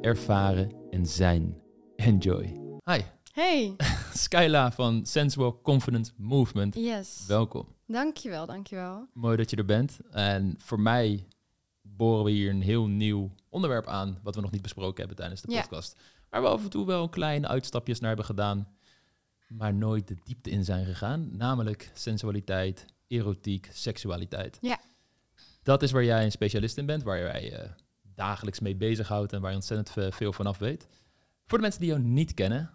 ervaren en zijn. Enjoy. Hi, Hey, Skyla van Sensual Confidence Movement. yes. Welkom. Dankjewel, dankjewel. Mooi dat je er bent. En voor mij boren we hier een heel nieuw onderwerp aan, wat we nog niet besproken hebben tijdens de Ja. podcast. Waar we af en toe wel kleine uitstapjes naar hebben gedaan, maar nooit de diepte in zijn gegaan. Namelijk sensualiteit, erotiek, seksualiteit. Ja. Dat is waar jij een specialist in bent, waar jij je dagelijks mee bezighoudt en waar je ontzettend ve- veel vanaf weet. Voor de mensen die jou niet kennen,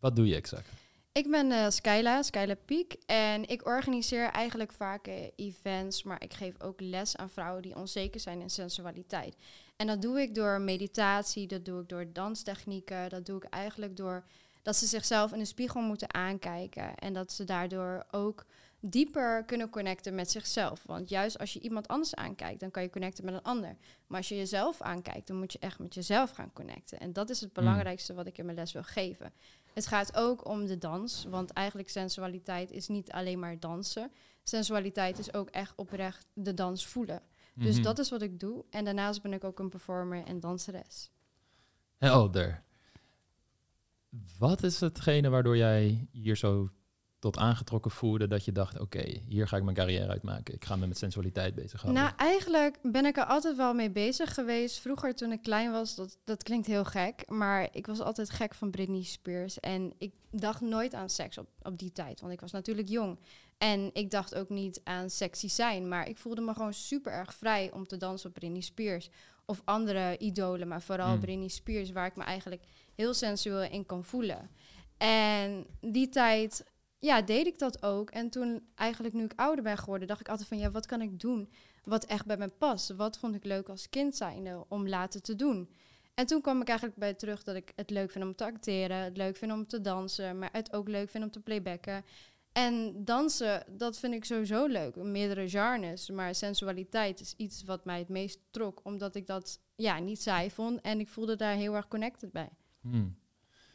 wat doe je exact? Ik ben eh, Skyla, Skyla Piek. En ik organiseer eigenlijk vaak eh, events, maar ik geef ook les aan vrouwen die onzeker zijn in sensualiteit. En dat doe ik door meditatie, dat doe ik door danstechnieken, dat doe ik eigenlijk door dat ze zichzelf in de spiegel moeten aankijken. En dat ze daardoor ook dieper kunnen connecten met zichzelf. Want juist als je iemand anders aankijkt, dan kan je connecten met een ander. Maar als je jezelf aankijkt, dan moet je echt met jezelf gaan connecten. En dat is het Hmm. belangrijkste wat ik in mijn les wil geven. Het gaat ook om de dans, want eigenlijk sensualiteit is niet alleen maar dansen. Sensualiteit is ook echt oprecht de dans voelen. Dus Mhm. dat is wat ik doe. En daarnaast ben ik ook een performer en danseres. Helder. Wat is hetgene waardoor jij hier zo tot aangetrokken voelde dat je dacht, oké, hier ga ik mijn carrière uitmaken. Ik ga me met sensualiteit bezighouden. Nou, eigenlijk ben ik er altijd wel mee bezig geweest. Vroeger toen ik klein was, dat, dat klinkt heel gek. Maar ik was altijd gek van Britney Spears. En ik dacht nooit aan seks op, op die tijd. Want ik was natuurlijk jong. En ik dacht ook niet aan sexy zijn. Maar ik voelde me gewoon super erg vrij om te dansen op Britney Spears. Of andere idolen, maar vooral Hmm. Britney Spears. Waar ik me eigenlijk heel sensueel in kan voelen. En die tijd, ja, deed ik dat ook. En toen eigenlijk nu ik ouder ben geworden, dacht ik altijd van... Ja, wat kan ik doen wat echt bij me past? Wat vond ik leuk als kind zijnde om later te doen? En toen kwam ik eigenlijk bij terug dat ik het leuk vind om te acteren, het leuk vind om te dansen, maar het ook leuk vind om te playbacken. En dansen, dat vind ik sowieso leuk, meerdere genres. Maar sensualiteit is iets wat mij het meest trok, omdat ik dat ja, niet saai vond en ik voelde daar heel erg connected bij. Hmm.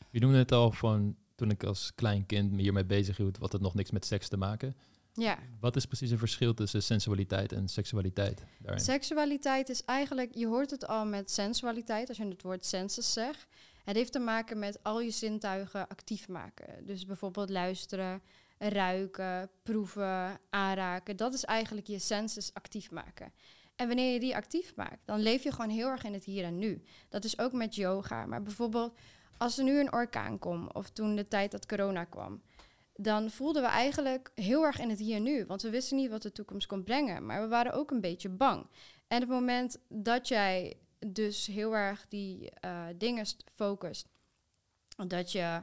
Je noemde het al van toen ik als klein kind me hiermee bezig hield, wat het nog niks met seks te maken. Ja, Wat is precies het verschil tussen sensualiteit en seksualiteit daarin? seksualiteit is eigenlijk, je hoort het al met sensualiteit, als je het woord senses zegt. Het heeft te maken met al je zintuigen actief maken. Dus bijvoorbeeld luisteren, ruiken, proeven, aanraken. Dat is eigenlijk je senses actief maken. En wanneer je die actief maakt, dan leef je gewoon heel erg in het hier en nu. Dat is ook met yoga. Maar bijvoorbeeld, als er nu een orkaan komt, of toen de tijd dat corona kwam, dan voelden we eigenlijk heel erg in het hier en nu. Want we wisten niet wat de toekomst kon brengen. Maar we waren ook een beetje bang. En het moment dat jij dus heel erg die eh, dingen st- focust, dat je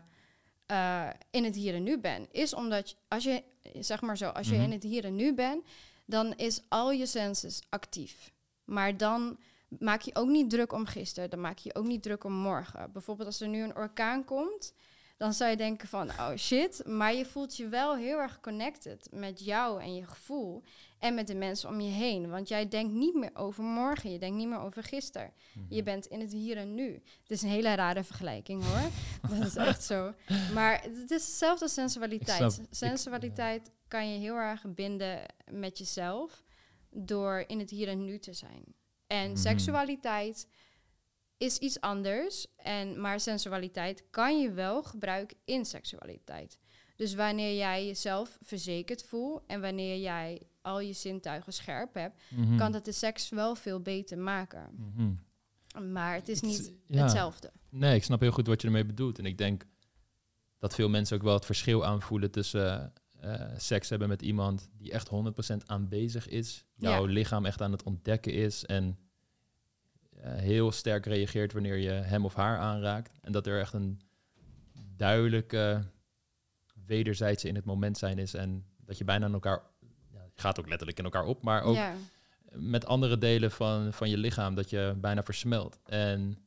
eh, in het hier en nu bent, is omdat je- als je, zeg maar zo, als je Mhm. in het hier en nu bent, dan is al je senses actief. Maar dan maak je ook niet druk om gisteren, dan maak je ook niet druk om morgen. Bijvoorbeeld als er nu een orkaan komt, dan zou je denken van, oh shit, maar je voelt je wel heel erg connected met jou en je gevoel en met de mensen om je heen. Want jij denkt niet meer over morgen, je denkt niet meer over gisteren. Mhm. Je bent in het hier en nu. Het is een hele rare vergelijking hoor. dat is echt zo. Maar het is hetzelfde als sensualiteit. Ik- sensualiteit kan je heel erg binden met jezelf door in het hier en nu te zijn. En Mhm. seksualiteit is iets anders. En, maar sensualiteit kan je wel gebruiken in seksualiteit. Dus wanneer jij jezelf verzekerd voelt en wanneer jij al je zintuigen scherp hebt, Mhm. kan dat de seks wel veel beter maken. Mhm. Maar het is Het niet ja. hetzelfde. Nee, ik snap heel goed wat je ermee bedoelt. En ik denk dat veel mensen ook wel het verschil aanvoelen tussen eh, seks hebben met iemand die echt 100% aanwezig is, jouw Ja. lichaam echt aan het ontdekken is en eh, heel sterk reageert wanneer je hem of haar aanraakt. En dat er echt een duidelijke wederzijdse in het moment zijn is en dat je bijna aan elkaar, ja, je gaat ook letterlijk in elkaar op, maar ook Ja. met andere delen van, van je lichaam dat je bijna versmelt. En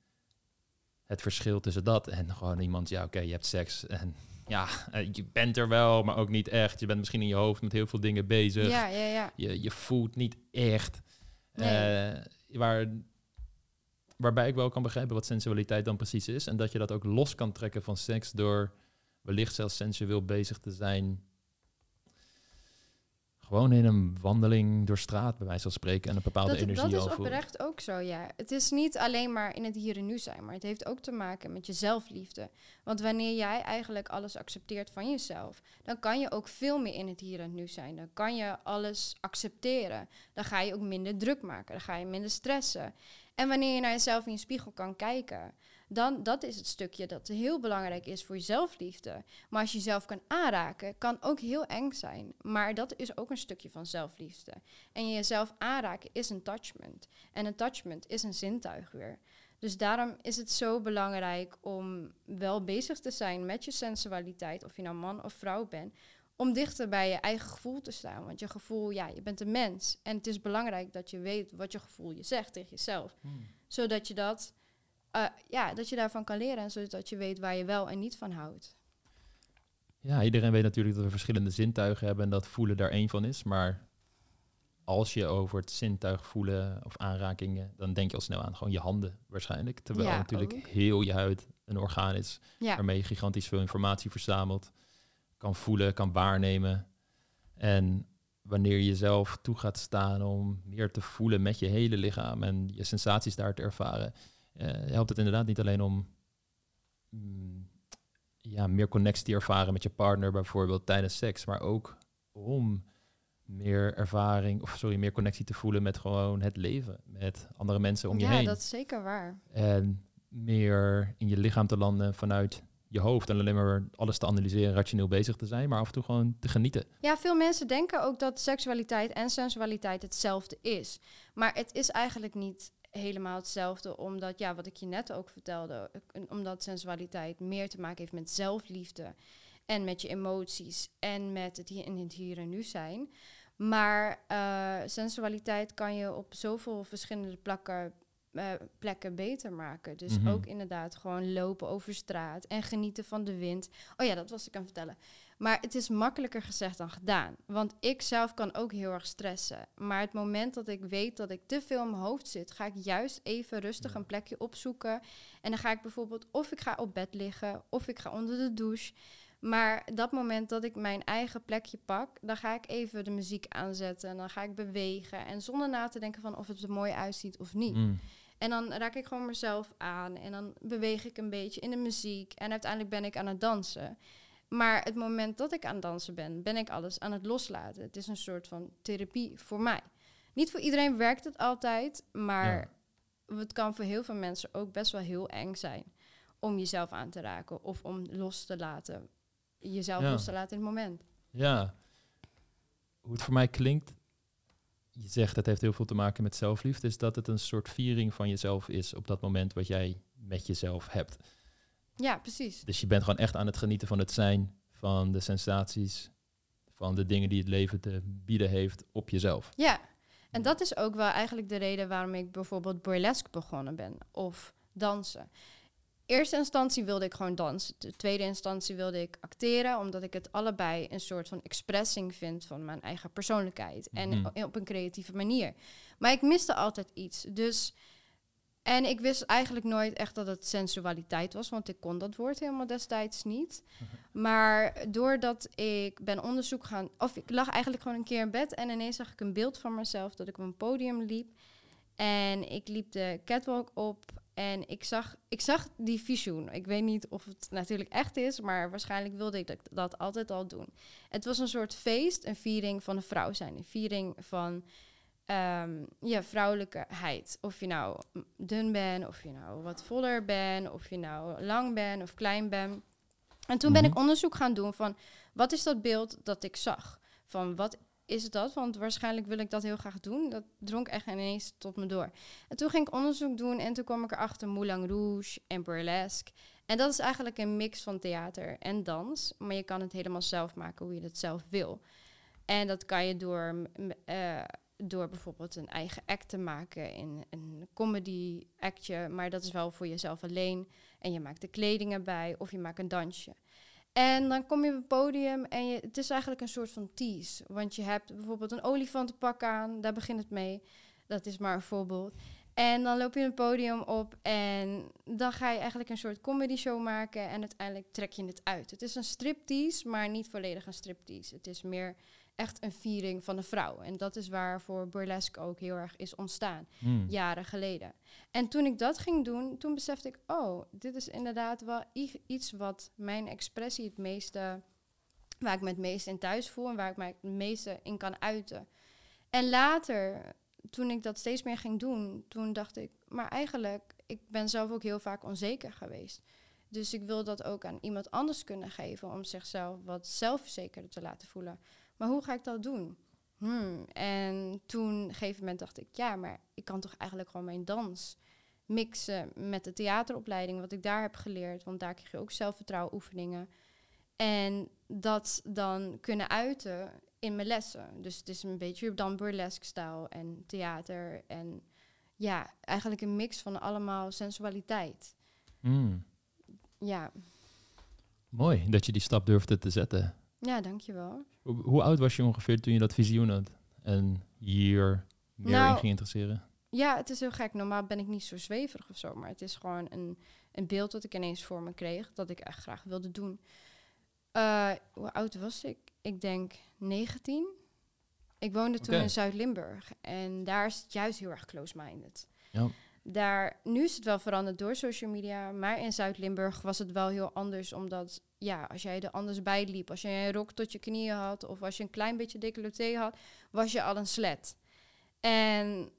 het verschil tussen dat en gewoon iemand, ja oké, je hebt seks en ja, eh, je bent er wel, maar ook niet echt. Je bent misschien in je hoofd met heel veel dingen bezig. Ja, ja, ja. Je, je voelt niet echt. Nee. Eh, waar, waarbij ik wel kan begrijpen wat sensualiteit dan precies is. En dat je dat ook los kan trekken van seks door wellicht zelfs sensueel bezig te zijn. Gewoon in een wandeling door straat, bij wijze van spreken, en een bepaalde Dat, energie dat is oprecht ook zo, ja. Het is niet alleen maar in het hier en nu zijn, maar het heeft ook te maken met je zelfliefde. Want wanneer jij eigenlijk alles accepteert van jezelf, dan kan je ook veel meer in het hier en nu zijn. Dan kan je alles accepteren. Dan ga je ook minder druk maken, dan ga je minder stressen. En wanneer je naar jezelf in je spiegel kan kijken, dan dat is het stukje dat heel belangrijk is voor je zelfliefde. Maar als je jezelf kan aanraken, kan ook heel eng zijn. Maar dat is ook een stukje van zelfliefde. En jezelf aanraken is een touchment. En een touchment is een zintuig weer. Dus daarom is het zo belangrijk om wel bezig te zijn met je sensualiteit, of je nou man of vrouw bent, om dichter bij je eigen gevoel te staan. Want je gevoel, ja, je bent een mens. En het is belangrijk dat je weet wat je gevoel je zegt tegen jezelf. Hmm. Zodat je dat, eh, ja, dat je daarvan kan leren en zodat je weet waar je wel en niet van houdt. Ja, iedereen weet natuurlijk dat we verschillende zintuigen hebben en dat voelen daar één van is. Maar als je over het zintuig voelen of aanrakingen, dan denk je al snel aan gewoon je handen waarschijnlijk. Terwijl Ja, natuurlijk ook. heel je huid een orgaan is Ja, waarmee je gigantisch veel informatie verzamelt, kan voelen, kan waarnemen. En wanneer je zelf toe gaat staan om meer te voelen met je hele lichaam en je sensaties daar te ervaren, helpt het inderdaad niet alleen om mm, ja, meer connectie te ervaren met je partner bijvoorbeeld tijdens seks, maar ook om meer ervaring, of sorry, meer connectie te voelen met gewoon het leven, met andere mensen om je ja heen. dat is zeker waar. En meer in je lichaam te landen vanuit je hoofd. En alleen maar alles te analyseren, rationeel bezig te zijn, maar af en toe gewoon te genieten. Ja, veel mensen denken ook dat seksualiteit en sensualiteit hetzelfde is. Maar het is eigenlijk niet helemaal hetzelfde, omdat, ja, wat ik je net ook vertelde, omdat sensualiteit meer te maken heeft met zelfliefde en met je emoties en met het hier in het hier en nu zijn. Maar eh, sensualiteit kan je op zoveel verschillende plakken, eh, plekken beter maken. Dus Mhm. ook inderdaad gewoon lopen over straat en genieten van de wind. Oh ja, dat was ik aan het vertellen. Maar het is makkelijker gezegd dan gedaan. Want ik zelf kan ook heel erg stressen. Maar het moment dat ik weet dat ik te veel in mijn hoofd zit, ga ik juist even rustig een plekje opzoeken. En dan ga ik bijvoorbeeld of ik ga op bed liggen of ik ga onder de douche. Maar dat moment dat ik mijn eigen plekje pak, dan ga ik even de muziek aanzetten en dan ga ik bewegen. En zonder na te denken van of het er mooi uitziet of niet. Mm. En dan raak ik gewoon mezelf aan en dan beweeg ik een beetje in de muziek en uiteindelijk ben ik aan het dansen. Maar het moment dat ik aan het dansen ben, ben ik alles aan het loslaten. Het is een soort van therapie voor mij. Niet voor iedereen werkt het altijd, maar het kan voor heel veel mensen ook best wel heel eng zijn om jezelf aan te raken of om los te laten, jezelf Ja. los te laten in het moment. Ja, hoe het voor mij klinkt, je zegt het heeft heel veel te maken met zelfliefde, is dat het een soort viering van jezelf is op dat moment wat jij met jezelf hebt. Ja, precies. Dus je bent gewoon echt aan het genieten van het zijn, van de sensaties, van de dingen die het leven te bieden heeft op jezelf. Ja, en dat is ook wel eigenlijk de reden waarom ik bijvoorbeeld burlesque begonnen ben of dansen. Eerste instantie wilde ik gewoon dansen. De tweede instantie wilde ik acteren, omdat ik het allebei een soort van expressing vind van mijn eigen persoonlijkheid. En Mhm. op een creatieve manier. Maar ik miste altijd iets. Dus, en ik wist eigenlijk nooit echt dat het sensualiteit was, want ik kon dat woord helemaal destijds niet. Maar doordat ik ben onderzoek gaan, of ik lag eigenlijk gewoon een keer in bed en ineens zag ik een beeld van mezelf dat ik op een podium liep. En ik liep de catwalk op en ik zag, ik zag die visioen. Ik weet niet of het natuurlijk echt is, maar waarschijnlijk wilde ik dat, dat altijd al doen. Het was een soort feest, een viering van de vrouw zijn. Een viering van ehm, ja, vrouwelijkheid. Of je nou dun bent, of je nou wat voller bent, of je nou lang bent of klein bent. En toen ben Mhm. ik onderzoek gaan doen van wat is dat beeld dat ik zag? Van wat is dat? Want waarschijnlijk wil ik dat heel graag doen. Dat dronk echt ineens tot me door. En toen ging ik onderzoek doen en toen kwam ik erachter Moulin Rouge en burlesque. En dat is eigenlijk een mix van theater en dans. Maar je kan het helemaal zelf maken hoe je het zelf wil. En dat kan je door eh, door bijvoorbeeld een eigen act te maken in een comedy actje, maar dat is wel voor jezelf alleen. En je maakt de kleding erbij of je maakt een dansje. En dan kom je op het podium en je, het is eigenlijk een soort van tease. Want je hebt bijvoorbeeld een olifantenpak aan, daar begint het mee. Dat is maar een voorbeeld. En dan loop je het podium op en dan ga je eigenlijk een soort comedy show maken en uiteindelijk trek je het uit. Het is een striptease, maar niet volledig een striptease. Het is meer echt een viering van de vrouw. En dat is waarvoor burlesque ook heel erg is ontstaan, Hmm. jaren geleden. En toen ik dat ging doen, toen besefte ik, oh, dit is inderdaad wel iets wat mijn expressie het meeste, waar ik me het meeste in thuis voel en waar ik mij het meeste in kan uiten. En later, toen ik dat steeds meer ging doen, toen dacht ik, maar eigenlijk, ik ben zelf ook heel vaak onzeker geweest. Dus ik wil dat ook aan iemand anders kunnen geven om zichzelf wat zelfverzekerder te laten voelen. Maar hoe ga ik dat doen? Hmm. En toen op een gegeven moment dacht ik, ja, maar ik kan toch eigenlijk gewoon mijn dans mixen met de theateropleiding, wat ik daar heb geleerd. Want daar krijg je ook zelfvertrouwen oefeningen. En dat dan kunnen uiten in mijn lessen. Dus het is een beetje dan burlesque stijl en theater. En ja, eigenlijk een mix van allemaal sensualiteit. Hmm. Ja, Mooi dat je die stap durfde te zetten. Ja dankjewel. Hoe, hoe oud was je ongeveer toen je dat visioen had en hier meer Nou, in ging interesseren? Ja, het is heel gek. Normaal ben ik niet zo zweverig of zo. Maar het is gewoon een, een beeld dat ik ineens voor me kreeg. Dat ik echt graag wilde doen. Eh, hoe oud was ik? Ik denk 19. Ik woonde toen in Zuid-Limburg. En daar is het juist heel erg close-minded. Ja. Daar, nu is het wel veranderd door social media. Maar in Zuid-Limburg was het wel heel anders. Omdat, ja, als jij er anders bij liep. Als jij een rok tot je knieën had. Of als je een klein beetje decolleté had. Was je al een slet. En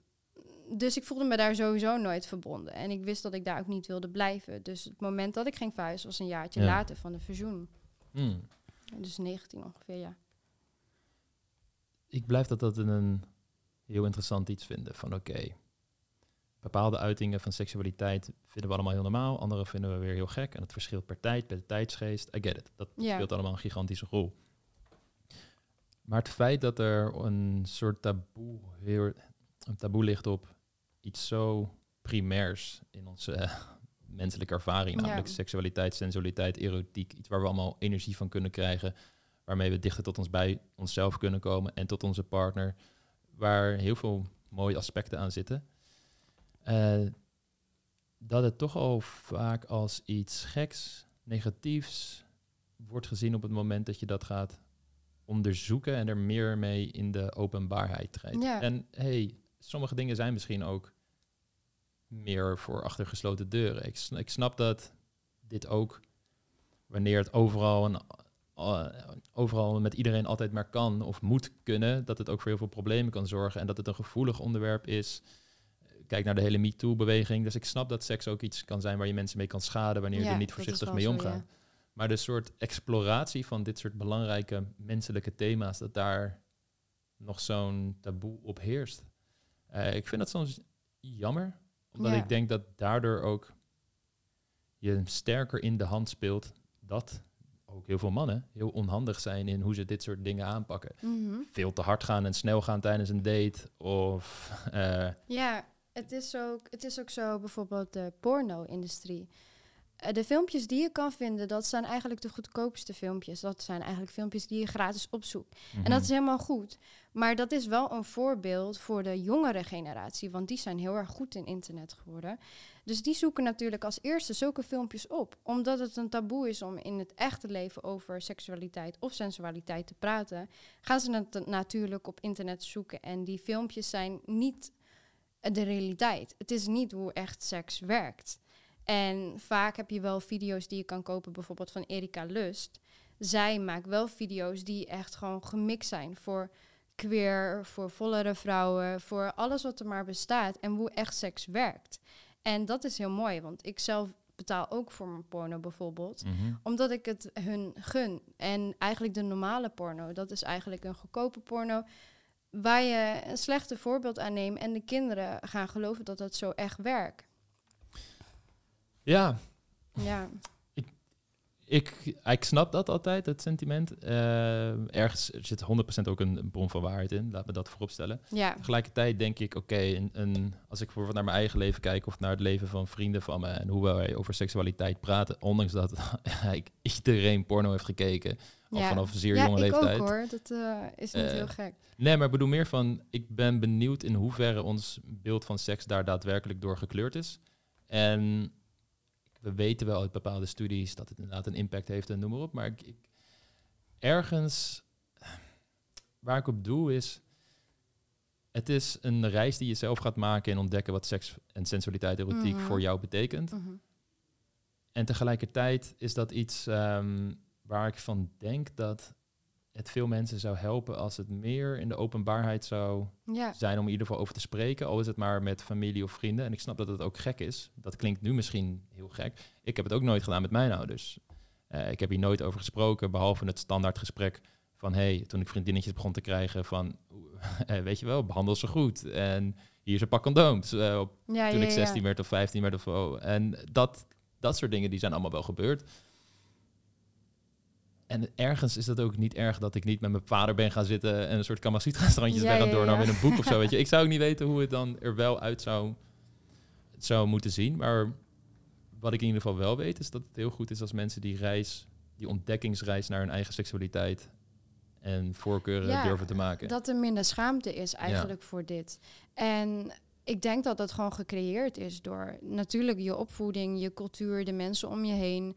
dus ik voelde me daar sowieso nooit verbonden. En ik wist dat ik daar ook niet wilde blijven. Dus het moment dat ik ging verhuizen was een jaartje Ja. later van de verzoen. Hmm. Dus 19 ongeveer, ja. Ik blijf dat, dat een heel interessant iets vinden. Van oké, bepaalde uitingen van seksualiteit vinden we allemaal heel normaal. Andere vinden we weer heel gek. En het verschilt per tijd, per tijdsgeest. I get it. Dat speelt allemaal een gigantische rol. Maar het feit dat er een soort taboe, een taboe ligt op iets zo primairs in onze eh, menselijke ervaring, namelijk seksualiteit, sensualiteit, erotiek, iets waar we allemaal energie van kunnen krijgen, waarmee we dichter tot ons bij onszelf kunnen komen en tot onze partner, waar heel veel mooie aspecten aan zitten. Eh, dat het toch al vaak als iets geks, negatiefs wordt gezien op het moment dat je dat gaat onderzoeken en er meer mee in de openbaarheid treedt. Ja. En hey, sommige dingen zijn misschien ook meer voor achter gesloten deuren. Ik, ik snap dat dit ook, wanneer het overal en eh, overal met iedereen altijd maar kan of moet kunnen, dat het ook voor heel veel problemen kan zorgen en dat het een gevoelig onderwerp is. Kijk naar de hele MeToo-beweging. Dus ik snap dat seks ook iets kan zijn waar je mensen mee kan schaden wanneer je er niet voorzichtig mee omgaat. ja. Maar de soort exploratie van dit soort belangrijke menselijke thema's, dat daar nog zo'n taboe op heerst. Eh, ik vind dat soms jammer, omdat Ja. ik denk dat daardoor ook je sterker in de hand speelt dat ook heel veel mannen heel onhandig zijn in hoe ze dit soort dingen aanpakken. Mhm. Veel te hard gaan en snel gaan tijdens een date of eh, Ja, het is, ook, het is ook zo bijvoorbeeld de porno-industrie. Eh, De filmpjes die je kan vinden, dat zijn eigenlijk de goedkoopste filmpjes. Dat zijn eigenlijk filmpjes die je gratis opzoekt. En dat is helemaal goed. Maar dat is wel een voorbeeld voor de jongere generatie, want die zijn heel erg goed in internet geworden. Dus die zoeken natuurlijk als eerste zulke filmpjes op, omdat het een taboe is om in het echte leven over seksualiteit of sensualiteit te praten. Gaan ze het natuurlijk op internet zoeken en die filmpjes zijn niet de realiteit. Het is niet hoe echt seks werkt. En vaak heb je wel video's die je kan kopen, bijvoorbeeld van Erika Lust. Zij maakt wel video's die echt gewoon gemixt zijn voor queer, voor vollere vrouwen, voor alles wat er maar bestaat en hoe echt seks werkt. En dat is heel mooi, want ik zelf betaal ook voor mijn porno bijvoorbeeld, Mhm. omdat ik het hun gun. En eigenlijk de normale porno, dat is eigenlijk een goedkope porno waar je een slechte voorbeeld aan neemt en de kinderen gaan geloven dat dat zo echt werkt. Ja, Ja, ik, ik snap dat altijd, het sentiment. Eh, ergens er zit 100% ook een, een bron van waarheid in, laten we dat vooropstellen. Ja, Tegelijkertijd denk ik, oké, een, een- als ik bijvoorbeeld naar mijn eigen leven kijk of naar het leven van vrienden van me en hoe wij over seksualiteit praten, ondanks dat ik iedereen porno heeft gekeken, al ja. vanaf een zeer ja, jonge ik leeftijd. ook hoor. Dat eh, is niet Eh, heel gek. Nee, maar ik bedoel meer van, ik ben benieuwd in hoeverre ons beeld van seks daar daadwerkelijk door gekleurd is. En we weten wel uit bepaalde studies dat het inderdaad een impact heeft en noem maar op. Maar ik, ik- ergens waar ik op doe is, het is een reis die je zelf gaat maken en ontdekken wat seks en sensualiteit erotiek Mhm. voor jou betekent. Mhm. En tegelijkertijd is dat iets ehm, waar ik van denk dat het veel mensen zou helpen als het meer in de openbaarheid zou Ja, zijn om in ieder geval over te spreken. Al is het maar met familie of vrienden. En ik snap dat het ook gek is. Dat klinkt nu misschien heel gek. Ik heb het ook nooit gedaan met mijn ouders. Eh, ik heb hier nooit over gesproken, behalve het standaard gesprek van... hey, toen ik vriendinnetjes begon te krijgen van... eh, weet je wel, behandel ze goed. En hier is een pak condooms. eh, op ja, toen ja, ik ja. 16 werd of 15 werd of zo. En dat, dat soort dingen die zijn allemaal wel gebeurd. En ergens is dat ook niet erg dat ik niet met mijn vader ben gaan zitten en een soort Kamasutra strandjes Ja, ben gaan ja, ja. in een boek of zo. Weet je. Ik zou ook niet weten hoe het dan er wel uit zou, zou moeten zien. Maar wat ik in ieder geval wel weet, is dat het heel goed is als mensen die reis, die ontdekkingsreis naar hun eigen seksualiteit en voorkeuren durven te maken. Dat er minder schaamte is eigenlijk voor dit. En ik denk dat dat gewoon gecreëerd is door natuurlijk je opvoeding, je cultuur, de mensen om je heen.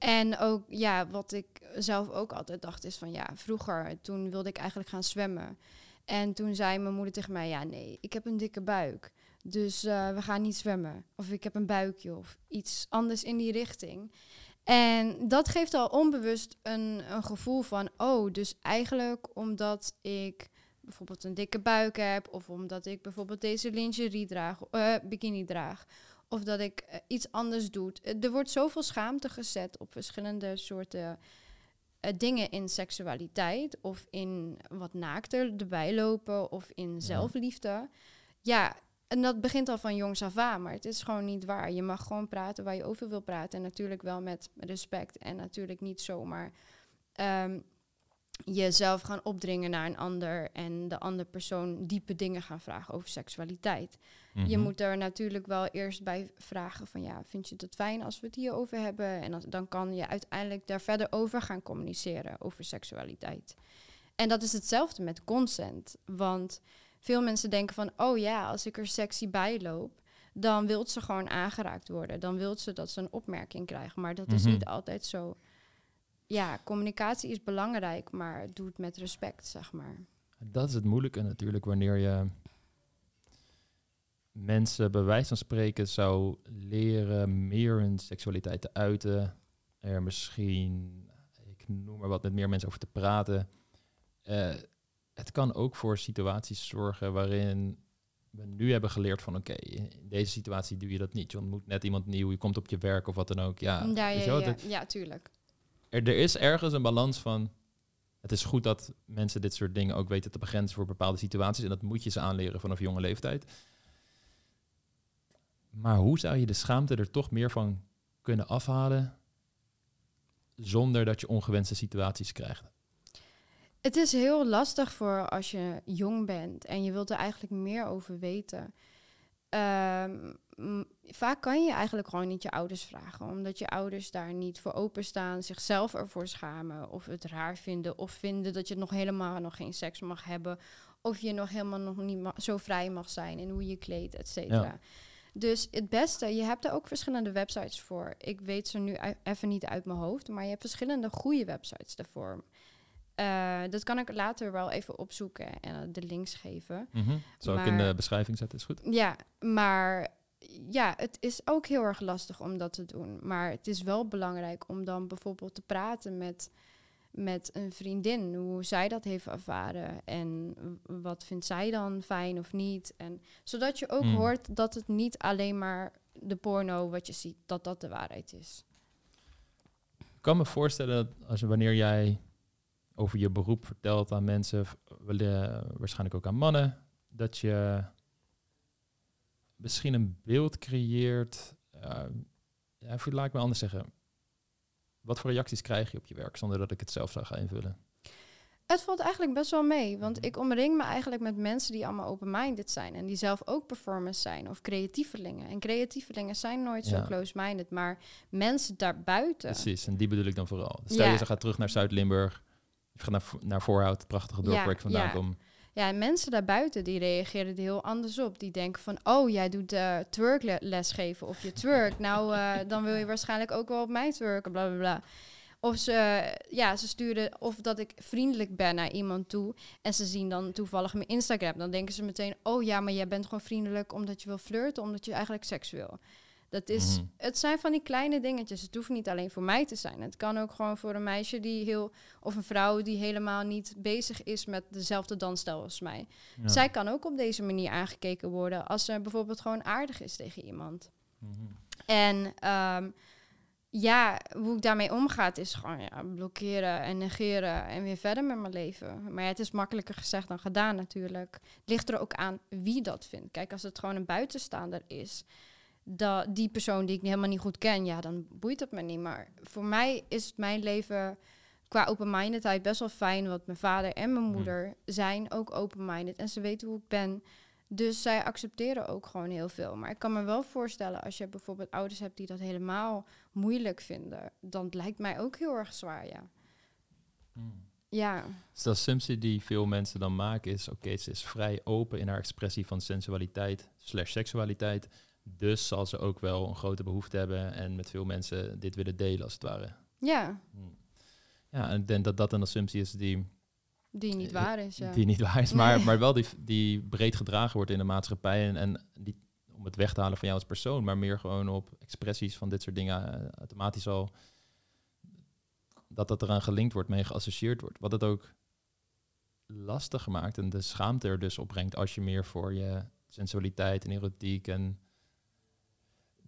En ook, ja, wat ik zelf ook altijd dacht is van, ja, vroeger, toen wilde ik eigenlijk gaan zwemmen. En toen zei mijn moeder tegen mij, ja, nee, ik heb een dikke buik. Dus eh, we gaan niet zwemmen. Of ik heb een buikje of iets anders in die richting. En dat geeft al onbewust een, een gevoel van, oh, dus eigenlijk omdat ik bijvoorbeeld een dikke buik heb, of omdat ik bijvoorbeeld deze lingerie draag, eh, bikini draag, of dat ik eh, iets anders doe. Eh, Er wordt zoveel schaamte gezet op verschillende soorten eh, dingen in seksualiteit, of in wat naakter erbij lopen, of in zelfliefde. Ja, en dat begint al van jongs af aan, maar het is gewoon niet waar. Je mag gewoon praten waar je over wil praten. En natuurlijk wel met respect en natuurlijk niet zomaar ehm, jezelf gaan opdringen naar een ander en de andere persoon diepe dingen gaan vragen over seksualiteit. Je Mhm. moet er natuurlijk wel eerst bij vragen van ja, vind je het fijn als we het hierover hebben? En als, dan kan je uiteindelijk daar verder over gaan communiceren over seksualiteit. En dat is hetzelfde met consent. Want veel mensen denken van, oh ja, als ik er sexy bij loop, dan wil ze gewoon aangeraakt worden. Dan wil ze dat ze een opmerking krijgen. Maar dat is Mhm. niet altijd zo. Ja, communicatie is belangrijk, maar doe het met respect, zeg maar. Dat is het moeilijke natuurlijk wanneer je mensen bij wijze van spreken zou leren meer hun seksualiteit te uiten. Er misschien, ik noem maar wat, met meer mensen over te praten. Eh, het kan ook voor situaties zorgen waarin we nu hebben geleerd van oké, in deze situatie doe je dat niet. Je ontmoet net iemand nieuw, je komt op je werk of wat dan ook. Ja, ja, ja, ja, ja, tuurlijk. Er, er is ergens een balans van. Het is goed dat mensen dit soort dingen ook weten te begrenzen voor bepaalde situaties. En dat moet je ze aanleren vanaf jonge leeftijd. Maar hoe zou je de schaamte er toch meer van kunnen afhalen? Zonder dat je ongewenste situaties krijgt. Het is heel lastig voor als je jong bent en je wilt er eigenlijk meer over weten. Ehm, vaak kan je eigenlijk gewoon niet je ouders vragen, omdat je ouders daar niet voor openstaan, zichzelf ervoor schamen, of het raar vinden, of vinden dat je nog helemaal nog geen seks mag hebben, of je nog helemaal nog niet zo vrij mag zijn in hoe je kleedt, et cetera. Ja. Dus het beste, je hebt er ook verschillende websites voor. Ik weet ze nu even niet uit mijn hoofd, maar je hebt verschillende goede websites daarvoor. Eh, dat kan ik later wel even opzoeken en eh, de links geven. Zal ik in de beschrijving zetten, is goed? Ja, maar ja, het is ook heel erg lastig om dat te doen. Maar het is wel belangrijk om dan bijvoorbeeld te praten met, met een vriendin. Hoe zij dat heeft ervaren. En wat vindt zij dan fijn of niet. En, zodat je ook Mm. hoort dat het niet alleen maar de porno wat je ziet, dat dat de waarheid is. Ik kan me voorstellen dat als, wanneer jij over je beroep vertelt aan mensen, eh, waarschijnlijk ook aan mannen, dat je misschien een beeld creëert. eh, ja, laat ik me anders zeggen. Wat voor reacties krijg je op je werk zonder dat ik het zelf zou gaan invullen? Het valt eigenlijk best wel mee, want ik omring me eigenlijk met mensen die allemaal open-minded zijn en die zelf ook performers zijn of creatievelingen. En creatievelingen zijn nooit zo close-minded, maar mensen daarbuiten. Precies, en die bedoel ik dan vooral. Stel Ja. je ze gaat terug naar Zuid-Limburg, naar, naar Voorhout, het prachtige dorp Ja, waar ik vandaan ja. kom. Ja, en mensen daarbuiten die reageren er heel anders op. Die denken van, oh, jij doet eh twerkles geven of je twerk. Nou, eh, dan wil je waarschijnlijk ook wel op mij twerken, bla bla bla. Of ze, ja, ze sturen of dat ik vriendelijk ben naar iemand toe. En ze zien dan toevallig mijn Instagram. Dan denken ze meteen, oh ja, maar jij bent gewoon vriendelijk omdat je wil flirten, omdat je eigenlijk seks wil. Dat is, Mhm. het zijn van die kleine dingetjes. Het hoeft niet alleen voor mij te zijn. Het kan ook gewoon voor een meisje die heel, of een vrouw die helemaal niet bezig is met dezelfde dansstijl als mij. Ja. Zij kan ook op deze manier aangekeken worden als ze bijvoorbeeld gewoon aardig is tegen iemand. Mhm. En ehm, ja, hoe ik daarmee omgaat is gewoon ja, blokkeren en negeren en weer verder met mijn leven. Maar ja, het is makkelijker gezegd dan gedaan natuurlijk. Het ligt er ook aan wie dat vindt. Kijk, als het gewoon een buitenstaander is, dat die persoon die ik helemaal niet goed ken, ja, dan boeit het me niet. Maar voor mij is mijn leven qua open-mindedheid best wel fijn, want mijn vader en mijn Hmm. moeder zijn ook open-minded en ze weten hoe ik ben. Dus zij accepteren ook gewoon heel veel. Maar ik kan me wel voorstellen, als je bijvoorbeeld ouders hebt die dat helemaal moeilijk vinden, dan lijkt mij ook heel erg zwaar, ja. Mhm. Ja, Dus de assumptie die veel mensen dan maken is... oké, ze is vrij open in haar expressie van sensualiteit slash seksualiteit... dus zal ze ook wel een grote behoefte hebben... en met veel mensen dit willen delen, als het ware. ja, Ja, en ik denk dat dat een assumptie is die, die niet waar is, ja. die niet waar is... maar, Nee. maar wel die, die breed gedragen wordt in de maatschappij... en, en die, om het weg te halen van jou als persoon... maar meer gewoon op expressies van dit soort dingen... eh, automatisch al dat dat eraan gelinkt wordt, mee geassocieerd wordt. Wat het ook lastig maakt en de schaamte er dus opbrengt als je meer voor je sensualiteit en erotiek en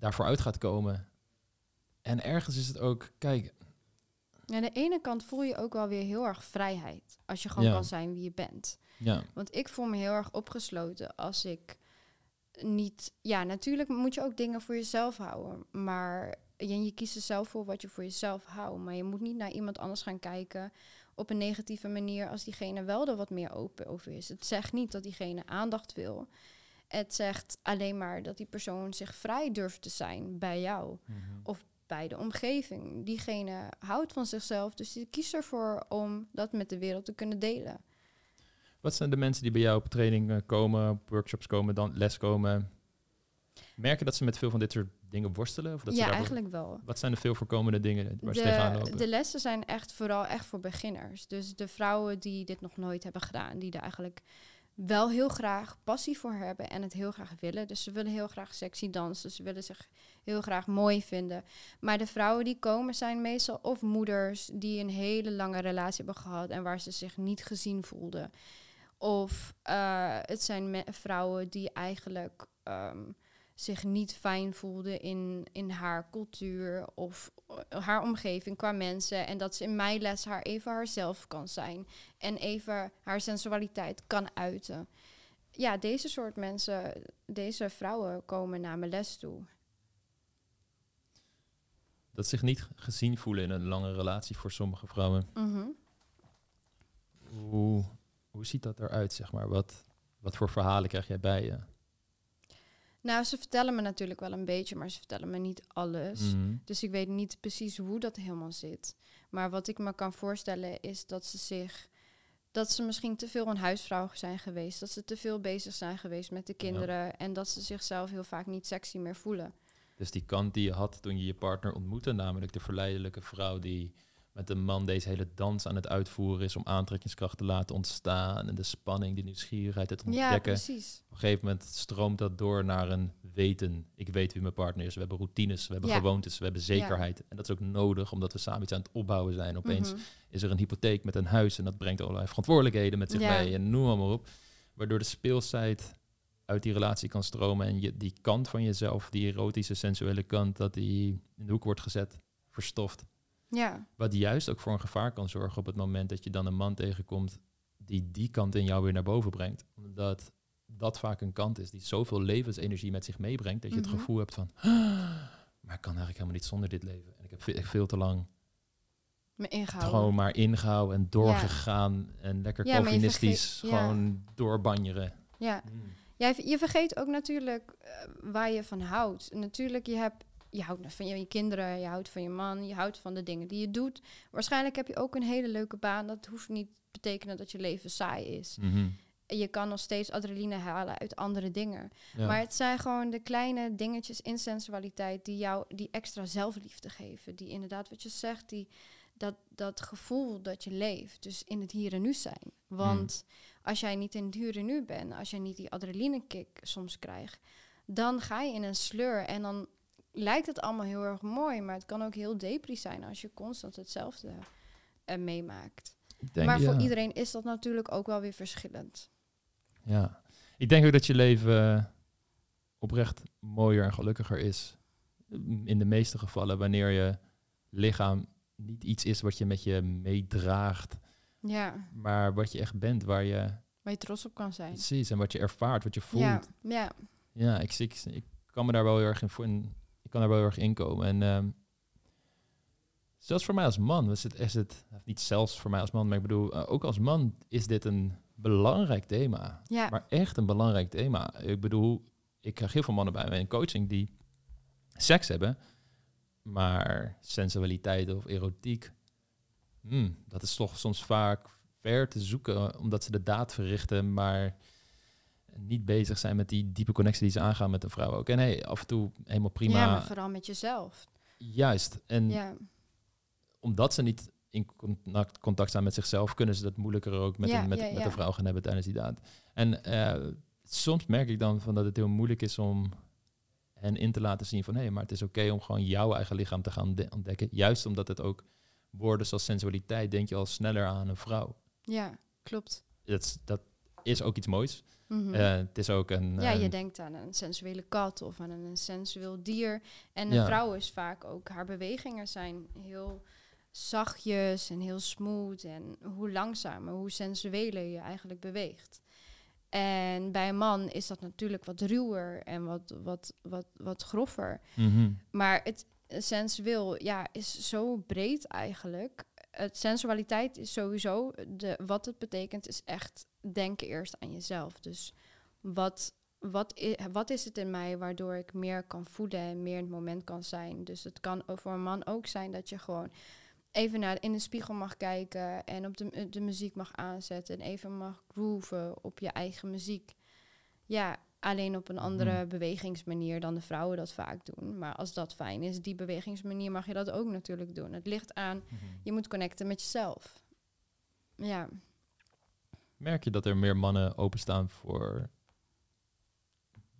daarvoor uit gaat komen. En ergens is het ook, kijk, Ja, aan de ene kant voel je ook wel weer heel erg vrijheid. Als je gewoon Ja. kan zijn wie je bent. ja, Want ik voel me heel erg opgesloten als ik niet... Ja, natuurlijk moet je ook dingen voor jezelf houden. Maar je, je kiest er zelf voor wat je voor jezelf houdt. Maar je moet niet naar iemand anders gaan kijken op een negatieve manier... als diegene wel er wat meer open over is. Het zegt niet dat diegene aandacht wil. Het zegt alleen maar dat die persoon zich vrij durft te zijn bij jou bij de omgeving. Diegene houdt van zichzelf, dus die kiest ervoor om dat met de wereld te kunnen delen. Wat zijn de mensen die bij jou op training eh, komen, op workshops komen, dan les komen? Merken dat ze met veel van dit soort dingen worstelen? Of dat ze ja, daar- eigenlijk wel. Wat zijn de veel voorkomende dingen waar ze tegenaan De, lopen? de lessen zijn echt vooral echt voor beginners. Dus de vrouwen die dit nog nooit hebben gedaan, die er eigenlijk wel heel graag passie voor hebben en het heel graag willen. Dus ze willen heel graag sexy dansen, ze willen zich heel graag mooi vinden. Maar de vrouwen die komen zijn meestal of moeders die een hele lange relatie hebben gehad en waar ze zich niet gezien voelden. Of eh, het zijn vrouwen die eigenlijk ehm, zich niet fijn voelden in, in haar cultuur of haar omgeving qua mensen. En dat ze in mijn les haar even haarzelf kan zijn. En even haar sensualiteit kan uiten. Ja, deze soort mensen, deze vrouwen komen naar mijn les toe. Dat zich niet gezien voelen in een lange relatie voor sommige vrouwen. Mhm. Hoe, hoe ziet dat eruit, zeg maar? Wat, wat voor verhalen krijg jij bij je? Nou, ze vertellen me natuurlijk wel een beetje, maar ze vertellen me niet alles. Mhm. Dus ik weet niet precies hoe dat helemaal zit. Maar wat ik me kan voorstellen is dat ze zich. Dat ze misschien te veel een huisvrouw zijn geweest. Dat ze te veel bezig zijn geweest met de kinderen. En dat ze zichzelf heel vaak niet sexy meer voelen. Dus die kant die je had toen je je partner ontmoette, namelijk de verleidelijke vrouw die met een man deze hele dans aan het uitvoeren is om aantrekkingskracht te laten ontstaan en de spanning, de nieuwsgierigheid, het Ja, ontdekken. precies. Op een gegeven moment stroomt dat door naar een weten. Ik weet wie mijn partner is. We hebben routines, we hebben Ja. gewoontes, we hebben zekerheid. En dat is ook nodig, omdat we samen iets aan het opbouwen zijn. Opeens Mhm. is er een hypotheek met een huis en dat brengt allerlei verantwoordelijkheden met zich Ja. mee en noem maar op. Waardoor de speelsheid uit die relatie kan stromen en je, die kant van jezelf, die erotische, sensuele kant, dat die in de hoek wordt gezet, verstoft. Ja, Wat juist ook voor een gevaar kan zorgen op het moment dat je dan een man tegenkomt die die kant in jou weer naar boven brengt. Omdat dat vaak een kant is die zoveel levensenergie met zich meebrengt, dat je Mhm. het gevoel hebt van, maar ik kan eigenlijk helemaal niet zonder dit leven. En ik heb ve- veel te lang Me ingehouden. gewoon maar ingehouden en doorgegaan en lekker Ja, Calvinistisch vergeet- ja. gewoon doorbanjeren. Ja. Ja, je vergeet ook natuurlijk eh, waar je van houdt. Natuurlijk, je, hebt, je houdt van je, je kinderen, je houdt van je man, je houdt van de dingen die je doet. Waarschijnlijk heb je ook een hele leuke baan. Dat hoeft niet te betekenen dat je leven saai is. Mhm. Je kan nog steeds adrenaline halen uit andere dingen. Ja. Maar het zijn gewoon de kleine dingetjes in sensualiteit die jou die extra zelfliefde geven. Die inderdaad, wat je zegt, die, dat, dat gevoel dat je leeft. Dus in het hier en nu zijn. Want als jij niet in het hier en nu bent, als jij niet die adrenaline kick soms krijgt, dan ga je in een sleur en dan lijkt het allemaal heel erg mooi. Maar het kan ook heel depri zijn als je constant hetzelfde eh, meemaakt. Denk, maar voor ja. iedereen is dat natuurlijk ook wel weer verschillend. Ja. Ik denk ook dat je leven eh, oprecht mooier en gelukkiger is. In de meeste gevallen, wanneer je lichaam niet iets is wat je met je meedraagt, Ja, maar wat je echt bent, waar je waar je trots op kan zijn. precies en wat je ervaart, wat je voelt. Ja, Ja, ja. ik, zie- ik, ik kan me daar wel heel erg in voor. Kan daar wel heel erg in komen. En ehm, zelfs voor mij als man is het, is het niet zelfs voor mij als man, maar ik bedoel eh, ook als man is dit een belangrijk thema. ja. Maar echt een belangrijk thema. Ik bedoel, ik krijg heel veel mannen bij mij in coaching die seks hebben, maar sensualiteit of erotiek, hmm, dat is toch soms vaak ver te zoeken, omdat ze de daad verrichten, maar niet bezig zijn met die diepe connectie die ze aangaan met een vrouw ook. En hey, af en toe helemaal prima. Ja, maar vooral met jezelf. Juist. En Ja, omdat ze niet in contact, contact staan met zichzelf, kunnen ze dat moeilijker ook met, Ja, een, met, ja, met een vrouw gaan hebben tijdens die daad. En eh, soms merk ik dan van dat het heel moeilijk is om hen in te laten zien van hé, maar het is oké om gewoon jouw eigen lichaam te gaan de- ontdekken. Juist omdat het ook woorden zoals sensualiteit, denk je al sneller aan een vrouw. ja klopt. Dat dat is ook iets moois. Eh, het is ook een. ja, je denkt aan een sensuele kat of aan een sensueel dier. En een Ja. vrouw is vaak ook, haar bewegingen zijn heel zachtjes en heel smooth. En hoe langzamer, hoe sensueler je eigenlijk beweegt. En bij een man is dat natuurlijk wat ruwer en wat, wat, wat, wat groffer. Mhm. Maar het sensueel ja, is zo breed eigenlijk. Het sensualiteit is sowieso, de, wat het betekent, is echt denken eerst aan jezelf. Dus wat, wat, i- wat is het in mij waardoor ik meer kan voelen en meer in het moment kan zijn. Dus het kan voor een man ook zijn dat je gewoon even naar, in de spiegel mag kijken en op de, de muziek mag aanzetten en even mag grooven op je eigen muziek. Ja, alleen op een andere Mhm. bewegingsmanier dan de vrouwen dat vaak doen. Maar als dat fijn is, die bewegingsmanier mag je dat ook natuurlijk doen. Het ligt aan, Mhm. je moet connecten met jezelf. Ja, Merk je dat er meer mannen openstaan voor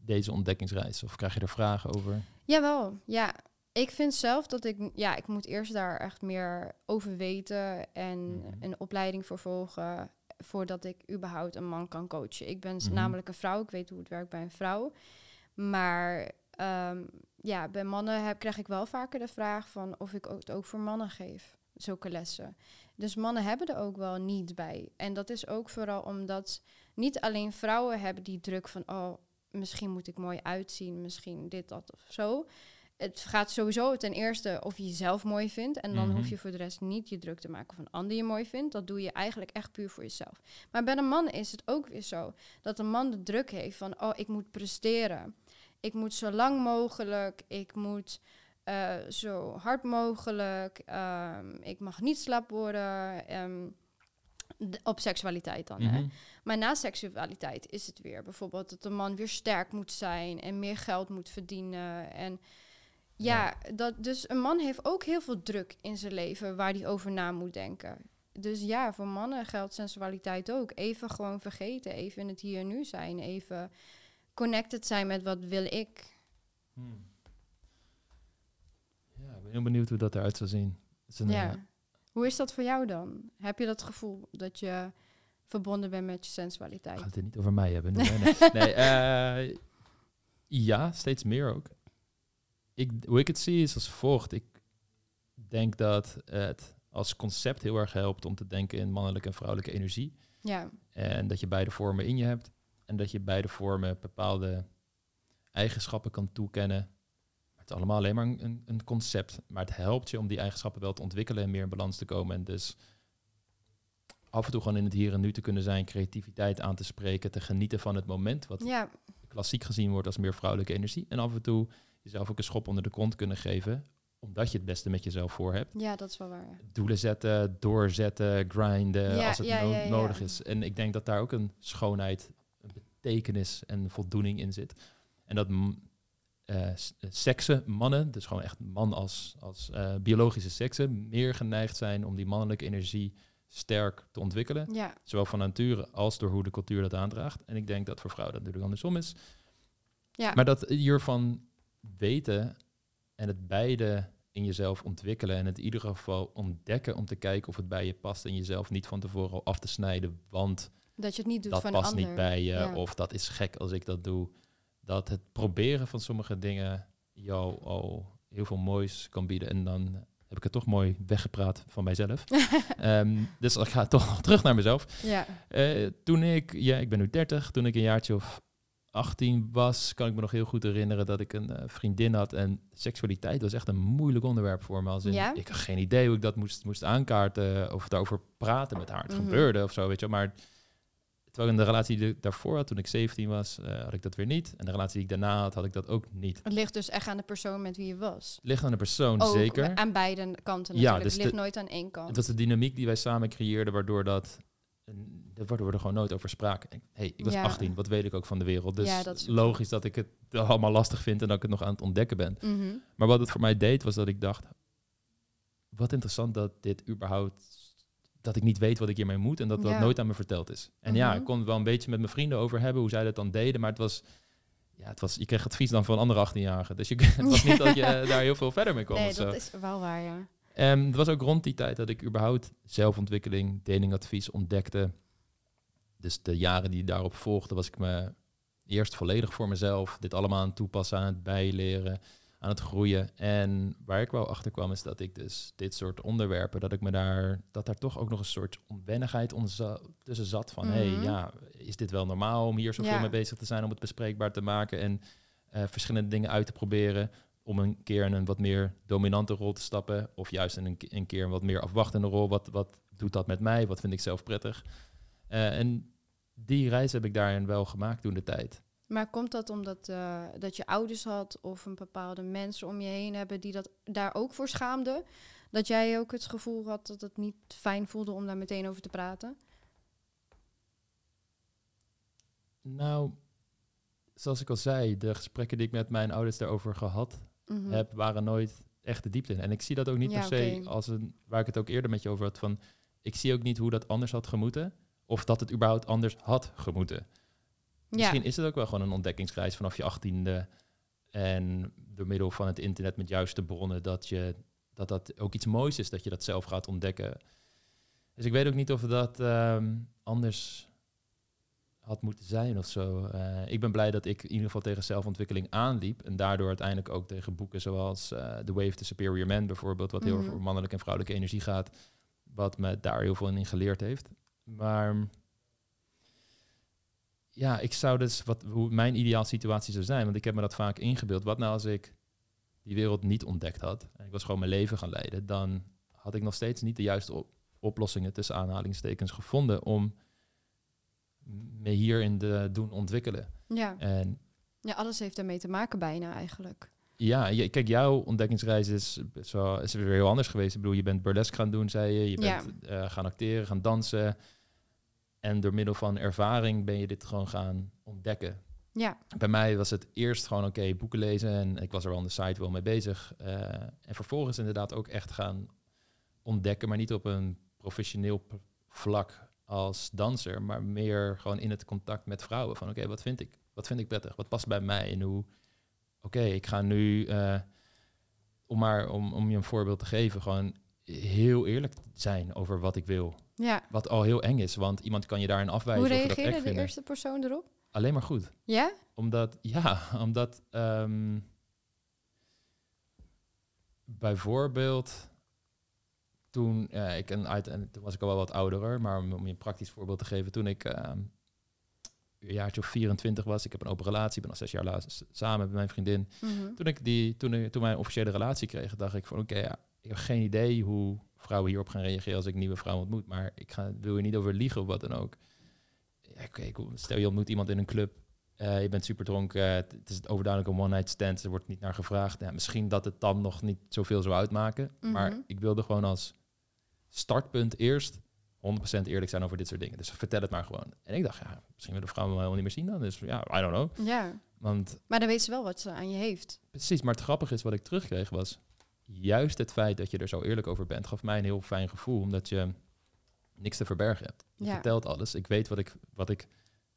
deze ontdekkingsreis? Of krijg je er vragen over? jawel. Ja, ik vind zelf dat ik, ja, ik moet eerst daar echt meer over weten en Mhm. een opleiding voor volgen voordat ik überhaupt een man kan coachen. Ik ben Mhm. namelijk een vrouw, ik weet hoe het werkt bij een vrouw. Maar ehm, ja, bij mannen heb, krijg ik wel vaker de vraag van of ik het ook voor mannen geef, zulke lessen. Dus mannen hebben er ook wel niet bij. En dat is ook vooral omdat niet alleen vrouwen hebben die druk van, oh, misschien moet ik mooi uitzien, misschien dit, dat of zo. Het gaat sowieso ten eerste of je jezelf mooi vindt. En dan Mhm. hoef je voor de rest niet je druk te maken of een ander je mooi vindt. Dat doe je eigenlijk echt puur voor jezelf. Maar bij een man is het ook weer zo dat een man de druk heeft van, oh, ik moet presteren. Ik moet zo lang mogelijk, ik moet eh, zo hard mogelijk, ehm, ik mag niet slap worden. ehm, op seksualiteit dan. Hè? Mhm. Maar na seksualiteit is het weer bijvoorbeeld dat de man weer sterk moet zijn en meer geld moet verdienen. En ja, Dat, dus een man heeft ook heel veel druk in zijn leven waar hij over na moet denken. Dus ja, voor mannen geldt sensualiteit ook. Even gewoon vergeten, even in het hier en nu zijn, even connected zijn met wat wil ik. Hmm. Heel benieuwd hoe dat eruit zou zien. Is een, ja. eh, Hoe is dat voor jou dan? Heb je dat gevoel dat je verbonden bent met je sensualiteit? gaat het niet over mij hebben. nu? Nee, nee eh, ja, steeds meer ook. Ik, hoe ik het zie is als volgt. Ik denk dat het als concept heel erg helpt om te denken in mannelijke en vrouwelijke energie. Ja, En dat je beide vormen in je hebt. En dat je beide vormen bepaalde eigenschappen kan toekennen. Is allemaal alleen maar een, een concept. Maar het helpt je om die eigenschappen wel te ontwikkelen en meer in balans te komen. En dus af en toe gewoon in het hier en nu te kunnen zijn, creativiteit aan te spreken, te genieten van het moment, wat Ja, klassiek gezien wordt als meer vrouwelijke energie. En af en toe jezelf ook een schop onder de kont kunnen geven, omdat je het beste met jezelf voor hebt. ja, dat is wel waar. Doelen zetten, doorzetten, grinden Ja, als het no- nodig is. En ik denk dat daar ook een schoonheid, een betekenis en voldoening in zit. En dat eh, seksen, mannen, dus gewoon echt man als, als eh, biologische seksen, meer geneigd zijn om die mannelijke energie sterk te ontwikkelen. Ja, Zowel van nature als door hoe de cultuur dat aandraagt. En ik denk dat voor vrouwen dat natuurlijk andersom is. ja. Maar dat hiervan weten en het beide in jezelf ontwikkelen en het in ieder geval ontdekken om te kijken of het bij je past en jezelf niet van tevoren al af te snijden, want dat je het niet doet dat van past een ander. niet bij je Ja. of dat is gek als ik dat doe. Dat het proberen van sommige dingen jou al heel veel moois kan bieden en dan heb ik het toch mooi weggepraat van mijzelf. Ehm, dus ik ga toch terug naar mezelf. Ja, Eh, toen ik, ja, ik ben nu 30, toen ik een jaartje of 18 was, kan ik me nog heel goed herinneren dat ik een eh, vriendin had. En seksualiteit was echt een moeilijk onderwerp voor me. Als in, Ja? Ik had geen idee hoe ik dat moest, moest aankaarten of daarover praten met haar. Het Mhm. gebeurde of zo, weet je wel. Maar terwijl in de relatie die ik daarvoor had, toen ik 17 was, eh, had ik dat weer niet. En de relatie die ik daarna had, had ik dat ook niet. het ligt dus echt aan de persoon met wie je was. Ligt aan de persoon, Ook zeker. aan beide kanten Ja, natuurlijk. dus het ligt de- nooit aan één kant. Het was de dynamiek die wij samen creëerden, waardoor dat. Waardoor we er gewoon nooit over spraken. En, hey, ik was Ja. 18, wat weet ik ook van de wereld? Dus Ja, dat is ook logisch dat ik het allemaal lastig vind en dat ik het nog aan het ontdekken ben. Mhm. Maar wat het voor mij deed, was dat ik dacht: wat interessant dat dit überhaupt. Dat ik niet weet wat ik hiermee moet en dat dat Ja. nooit aan me verteld is. En ja, Mhm. ik kon het wel een beetje met mijn vrienden over hebben, hoe zij dat dan deden, maar het was. Ja, het was, je kreeg advies dan van andere 18-jarigen. Dus je, het was niet dat je daar heel veel verder mee kwam. Nee, dat is wel waar, ja. En het was ook rond die tijd dat ik überhaupt zelfontwikkeling, datingadvies ontdekte. Dus de jaren die daarop volgden, was ik me eerst volledig voor mezelf dit allemaal aan het toepassen, aan het bijleren, aan het groeien. En waar ik wel achter kwam, is dat ik dus dit soort onderwerpen, dat ik me daar, dat daar toch ook nog een soort onwennigheid onder tussen zat. Van, hé, Mhm. hey, ja, is dit wel normaal om hier zoveel Ja. mee bezig te zijn, om het bespreekbaar te maken en eh, verschillende dingen uit te proberen om een keer in een wat meer dominante rol te stappen. Of juist in een, een keer een wat meer afwachtende rol. Wat, wat doet dat met mij? Wat vind ik zelf prettig? Eh, en die reis heb ik daarin wel gemaakt toen de tijd. Maar komt dat omdat eh, dat je ouders had of een bepaalde mensen om je heen hebben die dat daar ook voor schaamden? Dat jij ook het gevoel had dat het niet fijn voelde om daar meteen over te praten? Nou, zoals ik al zei, de gesprekken die ik met mijn ouders daarover gehad Mhm. heb, waren nooit echt de diepte in. En ik zie dat ook niet Ja, per se als een, waar ik het ook eerder met je over had, van ik zie ook niet hoe dat anders had gemoeten. Of dat het überhaupt anders had gemoeten. Misschien is het ook wel gewoon een ontdekkingsreis vanaf je achttiende. En door middel van het internet met juiste bronnen, dat, je, dat dat ook iets moois is, dat je dat zelf gaat ontdekken. Dus ik weet ook niet of dat ehm, anders had moeten zijn of zo. Eh, ik ben blij dat ik in ieder geval tegen zelfontwikkeling aanliep. En daardoor uiteindelijk ook tegen boeken zoals eh The of the Superior Man bijvoorbeeld, wat heel Mhm. over mannelijke en vrouwelijke energie gaat. Wat me daar heel veel in geleerd heeft. Maar ja, ik zou dus wat hoe mijn ideaal situatie zou zijn, want ik heb me dat vaak ingebeeld. Wat nou als ik die wereld niet ontdekt had en ik was gewoon mijn leven gaan leiden, dan had ik nog steeds niet de juiste op- oplossingen tussen aanhalingstekens gevonden om me hierin te doen ontwikkelen. Ja. En ja, alles heeft ermee te maken bijna eigenlijk. ja, je- kijk, jouw ontdekkingsreis is, wel, is weer heel anders geweest. Ik bedoel, je bent burlesque gaan doen, zei je. Je Ja. bent eh, gaan acteren, gaan dansen. En door middel van ervaring ben je dit gewoon gaan ontdekken. Ja, Bij mij was het eerst gewoon oké, boeken lezen. En ik was er wel aan de site wel mee bezig. Eh, en vervolgens inderdaad ook echt gaan ontdekken. Maar niet op een professioneel vlak als danser. Maar meer gewoon in het contact met vrouwen. Van oké, wat vind ik? Wat vind ik prettig? Wat past bij mij? En hoe... Oké, ik ga nu... eh, om maar om, om je een voorbeeld te geven, gewoon heel eerlijk zijn over wat ik wil. Ja. Wat al heel eng is, want iemand kan je daarin afwijzen. Hoe reageerde de vinden. eerste persoon erop? Alleen maar goed Ja? omdat, ja, omdat ehm, bijvoorbeeld toen eh, ik een uit en toen was ik al wel wat ouder, hoor, maar om, om je een praktisch voorbeeld te geven, toen ik ehm, een jaartje of 24 was. Ik heb een open relatie, ben al zes jaar samen met mijn vriendin. Mhm. Toen ik die, toen, toen wij een officiële relatie kregen, dacht ik van oké, ja, ik heb geen idee hoe vrouwen hierop gaan reageren als ik nieuwe vrouw ontmoet. Maar ik ga, wil je niet over liegen of wat dan ook. Ja, cool. stel je ontmoet iemand in een club, eh, je bent super dronken, het het is overduidelijk een one-night stand, er wordt niet naar gevraagd. Ja, misschien dat het dan nog niet zoveel zou uitmaken. Maar Mhm. ik wilde gewoon als startpunt eerst 100% eerlijk zijn over dit soort dingen. Dus vertel het maar gewoon. En ik dacht, ja, misschien willen vrouwen me helemaal niet meer zien dan. Dus ja, I don't know. Ja, Want maar dan weet ze wel wat ze aan je heeft. Precies, maar het grappige is wat ik terugkreeg was juist het feit dat je er zo eerlijk over bent, gaf mij een heel fijn gevoel, omdat je niks te verbergen hebt. Je Ja. vertelt alles. Ik weet wat ik, wat ik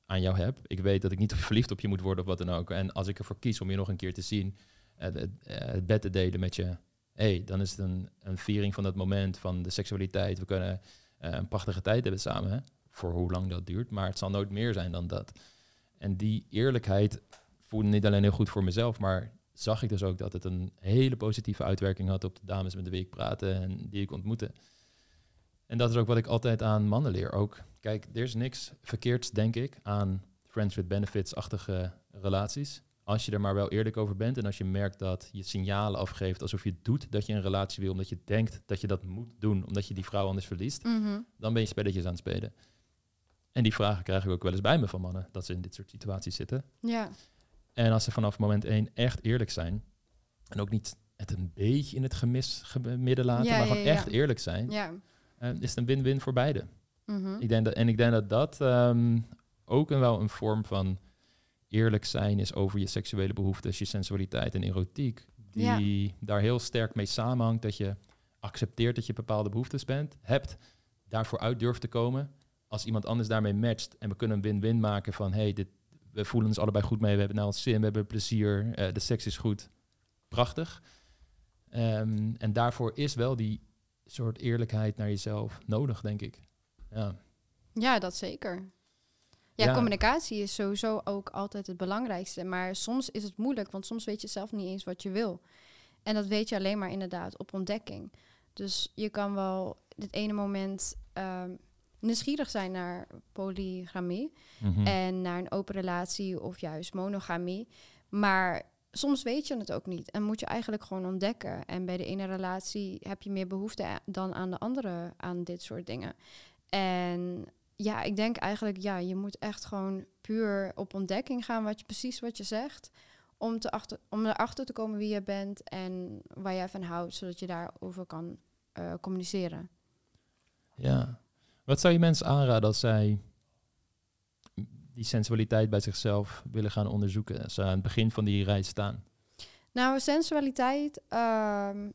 aan jou heb. Ik weet dat ik niet verliefd op je moet worden of wat dan ook. En als ik ervoor kies om je nog een keer te zien, het, het bed te delen met je, hey, dan is het een, een viering van dat moment, van de seksualiteit. We kunnen eh, een prachtige tijd hebben samen, hè? voor hoe lang dat duurt, maar het zal nooit meer zijn dan dat. En die eerlijkheid voelde niet alleen heel goed voor mezelf, maar zag ik dus ook dat het een hele positieve uitwerking had op de dames met wie ik praatte en die ik ontmoette. En dat is ook wat ik altijd aan mannen leer. Ook, kijk, er is niks verkeerds, denk ik, aan friends with benefits-achtige relaties. Als je er maar wel eerlijk over bent en als je merkt dat je signalen afgeeft alsof je doet dat je een relatie wil, omdat je denkt dat je dat moet doen, omdat je die vrouw anders verliest, Mhm. dan ben je spelletjes aan het spelen. En die vragen krijg ik ook wel eens bij me van mannen, dat ze in dit soort situaties zitten. Ja, En als ze vanaf moment één echt eerlijk zijn, en ook niet het een beetje in het gemis ge- midden laten, Ja, maar gewoon ja. echt eerlijk zijn, ja. eh, is het een win-win voor beide. Mhm. Ik denk dat, en ik denk dat dat ehm, ook een, wel een vorm van eerlijk zijn is over je seksuele behoeftes, je sensualiteit en erotiek, die daar heel sterk mee samenhangt, dat je accepteert dat je bepaalde behoeftes bent, hebt, daarvoor uit durft te komen. Als iemand anders daarmee matcht en we kunnen een win-win maken van hey, dit, we voelen ons allebei goed mee, we hebben nou ons zin, we hebben plezier, eh, de seks is goed, prachtig. Ehm, en daarvoor is wel die soort eerlijkheid naar jezelf nodig, denk ik. Ja. Ja, dat zeker. Ja, Ja. communicatie is sowieso ook altijd het belangrijkste. Maar soms is het moeilijk, want soms weet je zelf niet eens wat je wil. En dat weet je alleen maar inderdaad op ontdekking. Dus je kan wel dit ene moment ehm, nieuwsgierig zijn naar polygamie Mhm. en naar een open relatie of juist monogamie. Maar soms weet je het ook niet en moet je eigenlijk gewoon ontdekken. En bij de ene relatie heb je meer behoefte dan aan de andere aan dit soort dingen. En ja, ik denk eigenlijk, ja, je moet echt gewoon puur op ontdekking gaan, wat je precies wat je zegt. Om, te achter, om erachter te komen wie je bent en waar jij van houdt, zodat je daarover kan eh, communiceren. Ja. Wat zou je mensen aanraden als zij die sensualiteit bij zichzelf willen gaan onderzoeken? Als ze aan het begin van die reis staan. Nou, sensualiteit. ehm,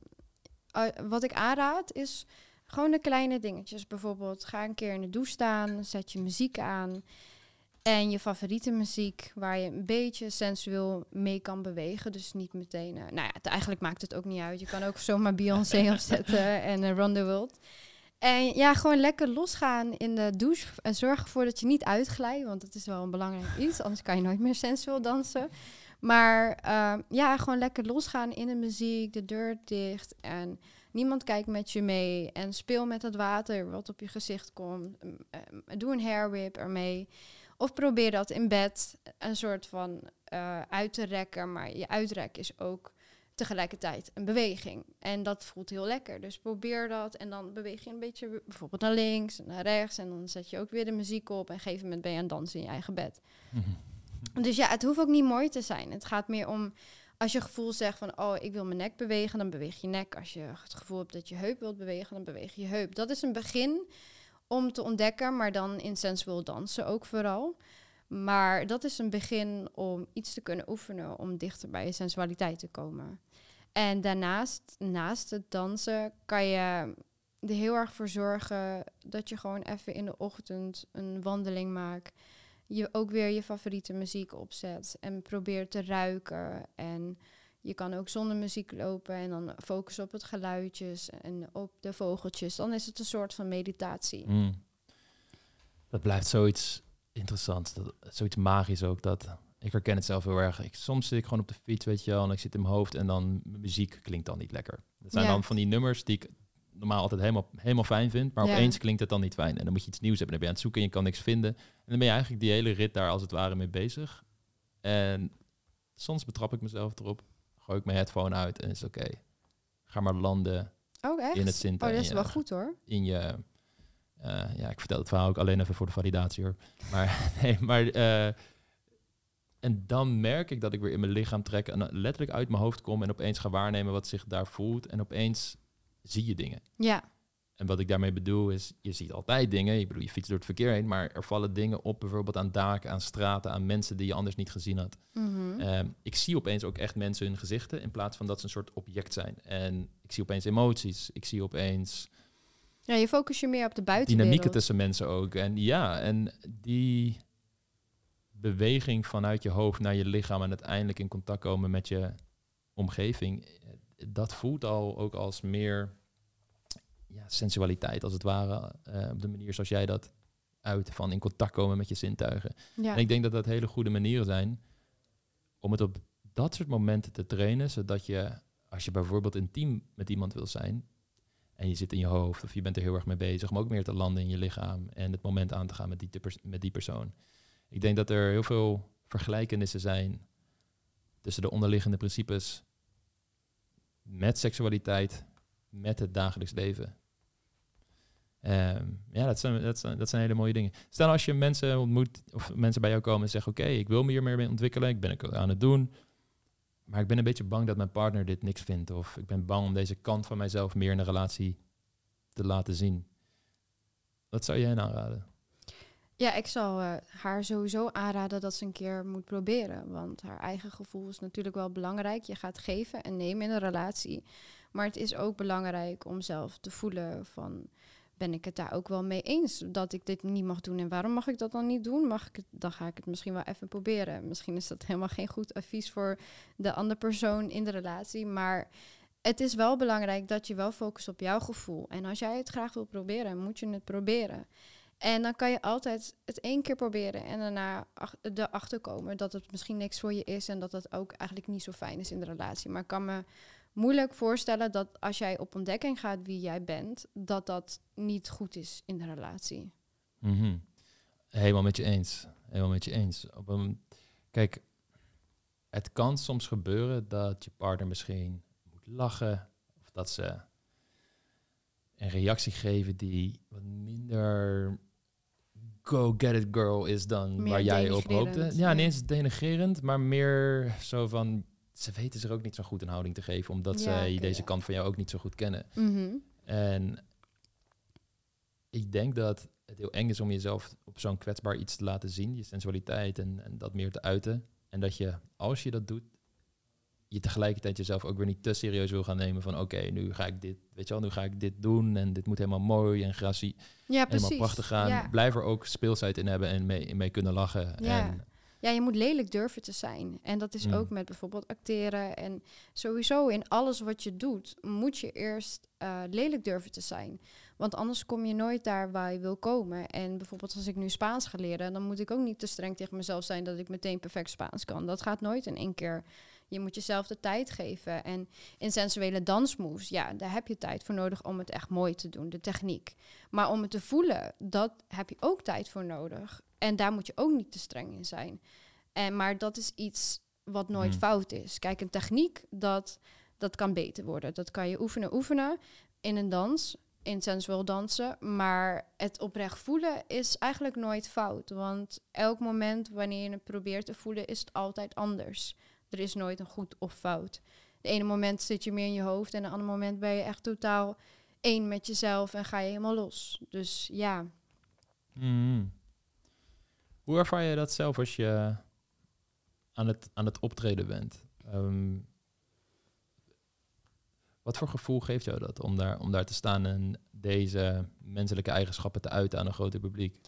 eh, wat ik aanraad is gewoon de kleine dingetjes. Bijvoorbeeld, ga een keer in de douche staan, zet je muziek aan. En je favoriete muziek, waar je een beetje sensueel mee kan bewegen. Dus niet meteen. eh, nou ja, het, eigenlijk maakt het ook niet uit. Je kan ook zomaar Beyoncé opzetten en uh, Run the World. En ja, gewoon lekker losgaan in de douche. En zorg ervoor dat je niet uitglijdt, want dat is wel een belangrijk iets. Anders kan je nooit meer sensueel dansen. Maar ehm, ja, gewoon lekker losgaan in de muziek, de deur dicht. En niemand kijkt met je mee. En speel met het water wat op je gezicht komt. Ehm, ehm, doe een hair whip ermee. Of probeer dat in bed een soort van eh, uit te rekken. Maar je uitrek is ook tegelijkertijd een beweging. En dat voelt heel lekker. Dus probeer dat. En dan beweeg je een beetje bijvoorbeeld naar links en naar rechts. En dan zet je ook weer de muziek op. En op een gegeven moment ben je aan het dansen in je eigen bed. Dus ja, het hoeft ook niet mooi te zijn. Het gaat meer om als je gevoel zegt van oh, ik wil mijn nek bewegen, dan beweeg je nek. Als je het gevoel hebt dat je heup wilt bewegen, dan beweeg je heup. Dat is een begin om te ontdekken, maar dan in sensueel dansen ook vooral. Maar dat is een begin om iets te kunnen oefenen om dichter bij je sensualiteit te komen. En daarnaast, naast het dansen, kan je er heel erg voor zorgen dat je gewoon even in de ochtend een wandeling maakt. Je ook weer je favoriete muziek opzet en probeert te ruiken. En je kan ook zonder muziek lopen en dan focussen op het geluidjes en op de vogeltjes. Dan is het een soort van meditatie. Mm. Dat blijft zoiets interessants, dat, zoiets magisch ook. Dat, ik herken het zelf heel erg. Ik, soms zit ik gewoon op de fiets, weet je wel, en ik zit in mijn hoofd en dan muziek klinkt dan niet lekker. Dat zijn Ja. dan van die nummers die ik normaal altijd helemaal, helemaal fijn vindt. Maar Ja. opeens klinkt het dan niet fijn. En dan moet je iets nieuws hebben. Dan ben je aan het zoeken en je kan niks vinden. En dan ben je eigenlijk die hele rit daar als het ware mee bezig. En soms betrap ik mezelf erop. Gooi ik mijn headphone uit en is oké. Ga maar landen Oh, echt? in het Sinta. oh, dat is wel goed hoor. in je. Eh, ja, ik vertel het verhaal ook alleen even voor de validatie hoor. Maar nee, maar. eh, en dan merk ik dat ik weer in mijn lichaam trek en letterlijk uit mijn hoofd kom en opeens ga waarnemen wat zich daar voelt. En opeens zie je dingen. Ja, En wat ik daarmee bedoel is, je ziet altijd dingen. Ik bedoel, je fietst door het verkeer heen, maar er vallen dingen op, bijvoorbeeld aan daken, aan straten, aan mensen die je anders niet gezien had. Mhm. Ehm, ik zie opeens ook echt mensen hun gezichten, in plaats van dat ze een soort object zijn. En ik zie opeens emoties. Ik zie opeens ja, je focus je meer op de buitenwereld. dynamieken tussen mensen ook. En ja, en die beweging vanuit je hoofd naar je lichaam en uiteindelijk in contact komen met je omgeving, dat voelt al ook als meer ja, sensualiteit, als het ware, eh, op de manier zoals jij dat uit, van in contact komen met je zintuigen. Ja. En ik denk dat dat hele goede manieren zijn om het op dat soort momenten te trainen, zodat je, als je bijvoorbeeld intiem met iemand wil zijn, en je zit in je hoofd of je bent er heel erg mee bezig, maar ook meer te landen in je lichaam en het moment aan te gaan met die, met die persoon. Ik denk dat er heel veel vergelijkenissen zijn tussen de onderliggende principes met seksualiteit, met het dagelijks leven. Ehm, ja, dat zijn, dat, zijn, dat zijn hele mooie dingen. Stel als je mensen ontmoet of mensen bij jou komen en zeggen: Oké, ik wil me hier meer mee ontwikkelen, ik ben het aan het doen. Maar ik ben een beetje bang dat mijn partner dit niks vindt. Of ik ben bang om deze kant van mijzelf meer in een relatie te laten zien. Wat zou jij aanraden? Ja, ik zal eh, haar sowieso aanraden dat ze een keer moet proberen. Want haar eigen gevoel is natuurlijk wel belangrijk. Je gaat geven en nemen in een relatie. Maar het is ook belangrijk om zelf te voelen van... ben ik het daar ook wel mee eens dat ik dit niet mag doen? En waarom mag ik dat dan niet doen? Mag ik het, dan ga ik het misschien wel even proberen. Misschien is dat helemaal geen goed advies voor de andere persoon in de relatie. Maar het is wel belangrijk dat je wel focust op jouw gevoel. En als jij het graag wil proberen, moet je het proberen. En dan kan je altijd het één keer proberen en daarna ach- erachter komen dat het misschien niks voor je is en dat het ook eigenlijk niet zo fijn is in de relatie. Maar kan me moeilijk voorstellen dat als jij op ontdekking gaat wie jij bent, dat dat niet goed is in de relatie. Mhm. Helemaal met je eens. Helemaal met je eens. Op een, kijk, het kan soms gebeuren dat je partner misschien moet lachen. Of dat ze een reactie geven die wat minder go get it girl is dan Meer waar jij op hoopte. ja. Ja, niet eens denigrerend, maar meer zo van... Ze weten zich ook niet zo goed een houding te geven, omdat Ja, zij deze ja. kant van jou ook niet zo goed kennen. Mhm. En ik denk dat het heel eng is om jezelf op zo'n kwetsbaar iets te laten zien, je sensualiteit en, en dat meer te uiten. En dat je, als je dat doet, je tegelijkertijd jezelf ook weer niet te serieus wil gaan nemen van oké, nu ga ik dit, weet je wel, nu ga ik dit doen en dit moet helemaal mooi en gracie, Ja, helemaal prachtig gaan. Ja. Blijf er ook speelsheid in hebben en mee, mee kunnen lachen. Ja. En, Ja, je moet lelijk durven te zijn. En dat is Mm. ook met bijvoorbeeld acteren. En sowieso in alles wat je doet, moet je eerst eh, lelijk durven te zijn. Want anders kom je nooit daar waar je wil komen. En bijvoorbeeld als ik nu Spaans ga leren, dan moet ik ook niet te streng tegen mezelf zijn dat ik meteen perfect Spaans kan. Dat gaat nooit in één keer. Je moet jezelf de tijd geven. En in sensuele dansmoves, ja, daar heb je tijd voor nodig om het echt mooi te doen, de techniek. Maar om het te voelen, dat heb je ook tijd voor nodig. En daar moet je ook niet te streng in zijn. En, maar dat is iets wat nooit Hmm. fout is. Kijk, een techniek, dat, dat kan beter worden. Dat kan je oefenen, oefenen in een dans, in sensueel dansen. Maar het oprecht voelen is eigenlijk nooit fout. Want elk moment wanneer je het probeert te voelen, is het altijd anders. Er is nooit een goed of fout. De ene moment zit je meer in je hoofd en de andere moment ben je echt totaal één met jezelf en ga je helemaal los. Dus ja, Mhm. Hoe ervaar je dat zelf als je aan het, aan het optreden bent? Ehm, wat voor gevoel geeft jou dat om daar, om daar te staan en deze menselijke eigenschappen te uiten aan een groter publiek?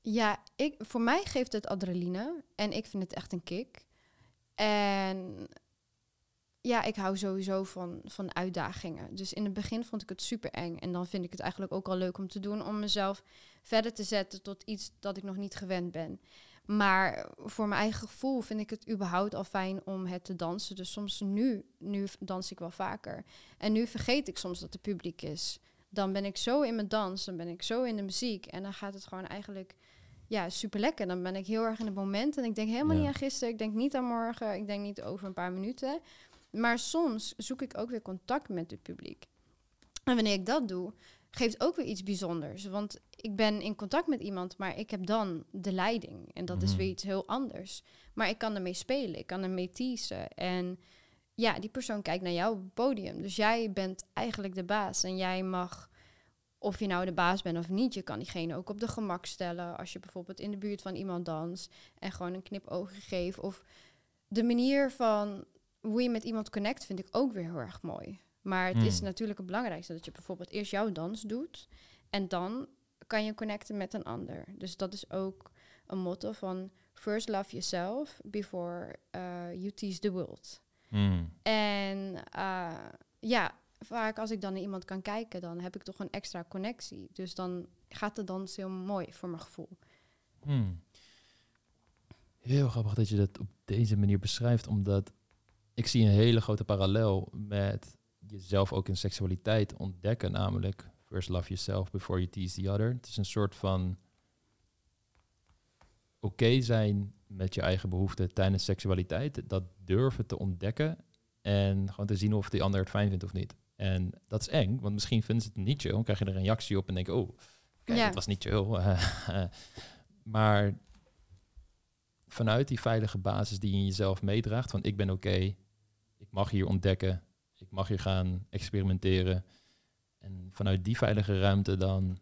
Ja, ik, voor mij geeft het adrenaline en ik vind het echt een kick. En ja, ik hou sowieso van, van uitdagingen. Dus in het begin vond ik het super eng. En dan vind ik het eigenlijk ook al leuk om te doen om mezelf verder te zetten tot iets dat ik nog niet gewend ben. Maar voor mijn eigen gevoel vind ik het überhaupt al fijn om het te dansen. Dus soms nu, nu dans ik wel vaker. En nu vergeet ik soms dat er publiek is. Dan ben ik zo in mijn dans, dan ben ik zo in de muziek. En dan gaat het gewoon eigenlijk ja, super lekker. Dan ben ik heel erg in het moment. En ik denk helemaal Ja. niet aan gisteren. Ik denk niet aan morgen. Ik denk niet over een paar minuten. Maar soms zoek ik ook weer contact met het publiek. En wanneer ik dat doe, geeft ook weer iets bijzonders. Want ik ben in contact met iemand, maar ik heb dan de leiding. En dat is Mhm. weer iets heel anders. Maar ik kan ermee spelen, ik kan ermee teasen. En ja, die persoon kijkt naar jou op het podium. Dus jij bent eigenlijk de baas. En jij mag, of je nou de baas bent of niet, je kan diegene ook op de gemak stellen. Als je bijvoorbeeld in de buurt van iemand danst en gewoon een knipoogje geeft. Of de manier van hoe je met iemand connect, vind ik ook weer heel erg mooi. Maar het is Hmm. natuurlijk het belangrijkste dat je bijvoorbeeld eerst jouw dans doet. En dan kan je connecten met een ander. Dus dat is ook een motto van first love yourself before uh, you tease the world. Mm. En uh, ja, vaak als ik dan naar iemand kan kijken, dan heb ik toch een extra connectie. Dus dan gaat de dans heel mooi voor mijn gevoel. Hmm. Heel grappig dat je dat op deze manier beschrijft, omdat ik zie een hele grote parallel met jezelf ook in seksualiteit ontdekken, namelijk first love yourself before you tease the other. Het is een soort van oké zijn met je eigen behoeften tijdens seksualiteit, dat durven te ontdekken en gewoon te zien of die ander het fijn vindt of niet. En dat is eng, want misschien vinden ze het niet chill, dan krijg je er een reactie op en denk je, oh, kijk, Ja. dat was niet chill. maar vanuit die veilige basis die je in jezelf meedraagt, van ik ben oké, ik mag hier ontdekken, ik mag hier gaan experimenteren. En vanuit die veilige ruimte dan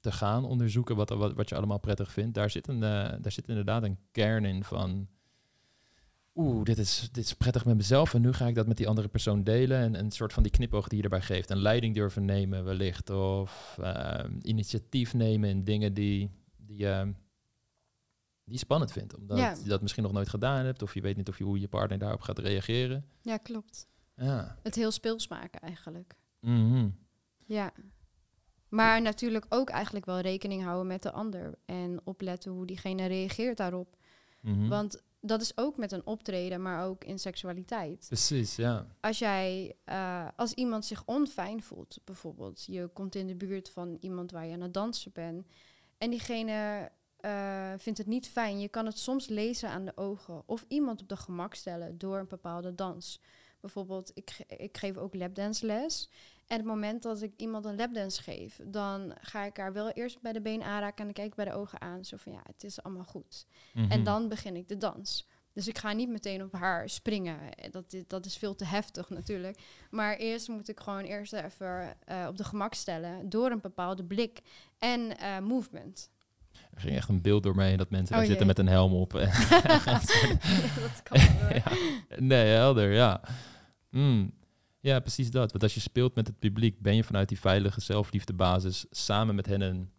te gaan onderzoeken wat, wat, wat je allemaal prettig vindt, daar zit, een, eh, daar zit inderdaad een kern in van, oeh, dit is, dit is prettig met mezelf en nu ga ik dat met die andere persoon delen. En een soort van die knipoog die je erbij geeft. Een leiding durven nemen wellicht, of ehm, initiatief nemen in dingen die, die, ehm, die spannend vindt. Omdat Ja. je dat misschien nog nooit gedaan hebt, of je weet niet of je, hoe je partner daarop gaat reageren. Ja, klopt. Ja. Het heel speels maken eigenlijk. Mhm. Ja. Maar natuurlijk ook eigenlijk wel rekening houden met de ander. En opletten hoe diegene reageert daarop. Mhm. Want dat is ook met een optreden, maar ook in seksualiteit. Precies, ja. Als jij, eh, als iemand zich onfijn voelt, bijvoorbeeld, je komt in de buurt van iemand waar je aan het dansen bent, en diegene eh, vindt het niet fijn, je kan het soms lezen aan de ogen, of iemand op de gemak stellen door een bepaalde dans. Bijvoorbeeld, ik, ge- ik geef ook lapdance les. En het moment dat ik iemand een lapdance geef, dan ga ik haar wel eerst bij de been aanraken en dan kijk ik bij de ogen aan. Zo van ja, het is allemaal goed. En Mhm. dan begin ik de dans. Dus ik ga niet meteen op haar springen. Eh, Dat, dat is veel te heftig natuurlijk. Maar eerst moet ik gewoon eerst even eh, op de gemak stellen door een bepaalde blik en movement. Er ging echt een beeld door me heen dat mensen Oh daar zitten met een helm op. dat kan ja. Nee, helder, ja. Mm. Ja, precies dat. Want als je speelt met het publiek, ben je vanuit die veilige zelfliefdebasis samen met hen een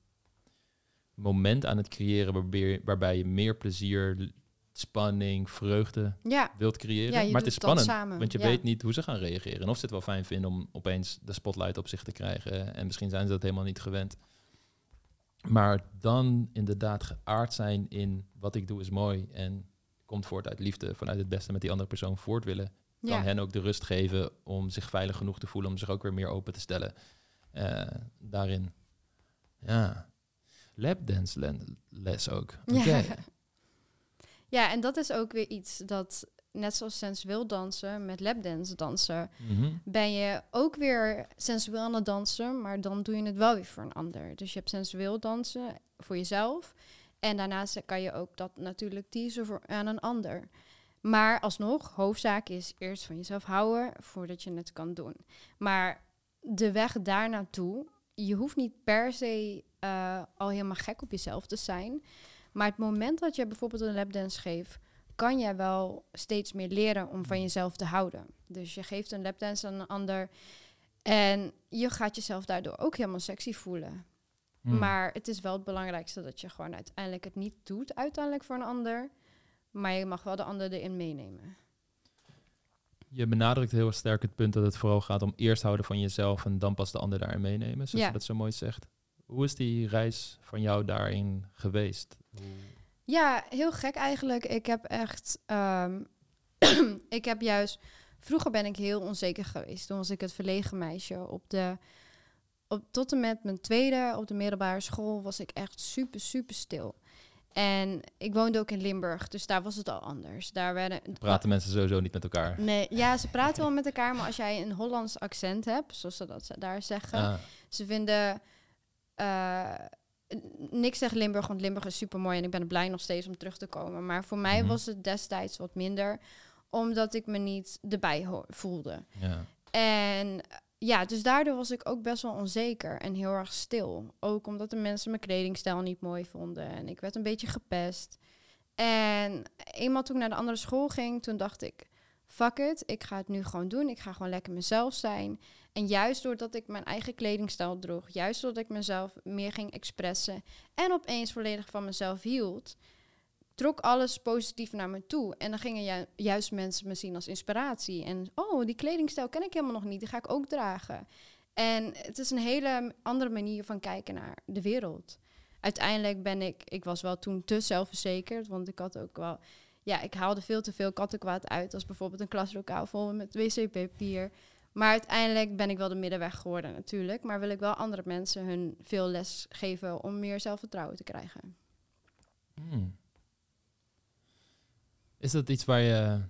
moment aan het creëren waarbij, waarbij je meer plezier, spanning, vreugde Ja, wilt creëren. ja maar het is spannend, samen. want je ja. weet niet hoe ze gaan reageren. En of ze het wel fijn vinden om opeens de spotlight op zich te krijgen. En misschien zijn ze dat helemaal niet gewend. Maar dan inderdaad geaard zijn in wat ik doe is mooi. En komt voort uit liefde, vanuit het beste met die andere persoon voort willen. Kan Ja. hen ook de rust geven om zich veilig genoeg te voelen. Om zich ook weer meer open te stellen eh, daarin. Ja. Lapdance les ook. Ja. ja, en dat is ook weer iets dat, net zoals sensueel dansen, met lapdance dansen, Mhm. ben je ook weer sensueel aan het dansen, maar dan doe je het wel weer voor een ander. Dus je hebt sensueel dansen voor jezelf. En daarnaast kan je ook dat natuurlijk teasen voor, aan een ander. Maar alsnog, hoofdzaak is eerst van jezelf houden voordat je het kan doen. Maar de weg daar naartoe, je hoeft niet per se eh, al helemaal gek op jezelf te zijn. Maar het moment dat je bijvoorbeeld een lapdance geeft, kan jij wel steeds meer leren om van jezelf te houden. Dus je geeft een lapdance aan een ander en je gaat jezelf daardoor ook helemaal sexy voelen. Mm. Maar het is wel het belangrijkste dat je gewoon uiteindelijk het niet doet, uiteindelijk voor een ander. Maar je mag wel de ander erin meenemen. Je benadrukt heel sterk het punt dat het vooral gaat om eerst houden van jezelf en dan pas de ander daarin meenemen, zoals Ja. je dat zo mooi zegt. Hoe is die reis van jou daarin geweest? Ja, heel gek eigenlijk. Ik heb echt, ehm, ik heb juist, vroeger ben ik heel onzeker geweest. Toen was ik het verlegen meisje. Op de, op, tot en met mijn tweede op de middelbare school was ik echt super, super stil. En ik woonde ook in Limburg, dus daar was het al anders. Daar werden Praten mensen sowieso niet met elkaar? Nee, ja, ze praten wel met elkaar, maar als jij een Hollands accent hebt, zoals ze dat daar zeggen, Ah, ze vinden eh, niks tegen Limburg, want Limburg is super mooi en ik ben er blij nog steeds om terug te komen. Maar voor mij Mhm. was het destijds wat minder, omdat ik me niet erbij voelde. ja. En eh, ja, dus daardoor was ik ook best wel onzeker en heel erg stil. Ook omdat de mensen mijn kledingstijl niet mooi vonden en ik werd een beetje gepest. En eenmaal toen ik naar de andere school ging, toen dacht ik, fuck it, ik ga het nu gewoon doen. Ik ga gewoon lekker mezelf zijn. En juist doordat ik mijn eigen kledingstijl droeg, juist doordat ik mezelf meer ging expressen en opeens volledig van mezelf hield, trok alles positief naar me toe. En dan gingen ju- juist mensen me zien als inspiratie. En oh, die kledingstijl ken ik helemaal nog niet, die ga ik ook dragen. En het is een hele andere manier van kijken naar de wereld. Uiteindelijk ben ik, ik was wel toen te zelfverzekerd, want ik had ook wel, ja, ik haalde veel te veel kattenkwaad uit, als bijvoorbeeld een klaslokaal vol met wc-papier. Maar uiteindelijk ben ik wel de middenweg geworden natuurlijk, maar wil ik wel andere mensen hun veel les geven om meer zelfvertrouwen te krijgen. Hmm. Is dat iets waar je...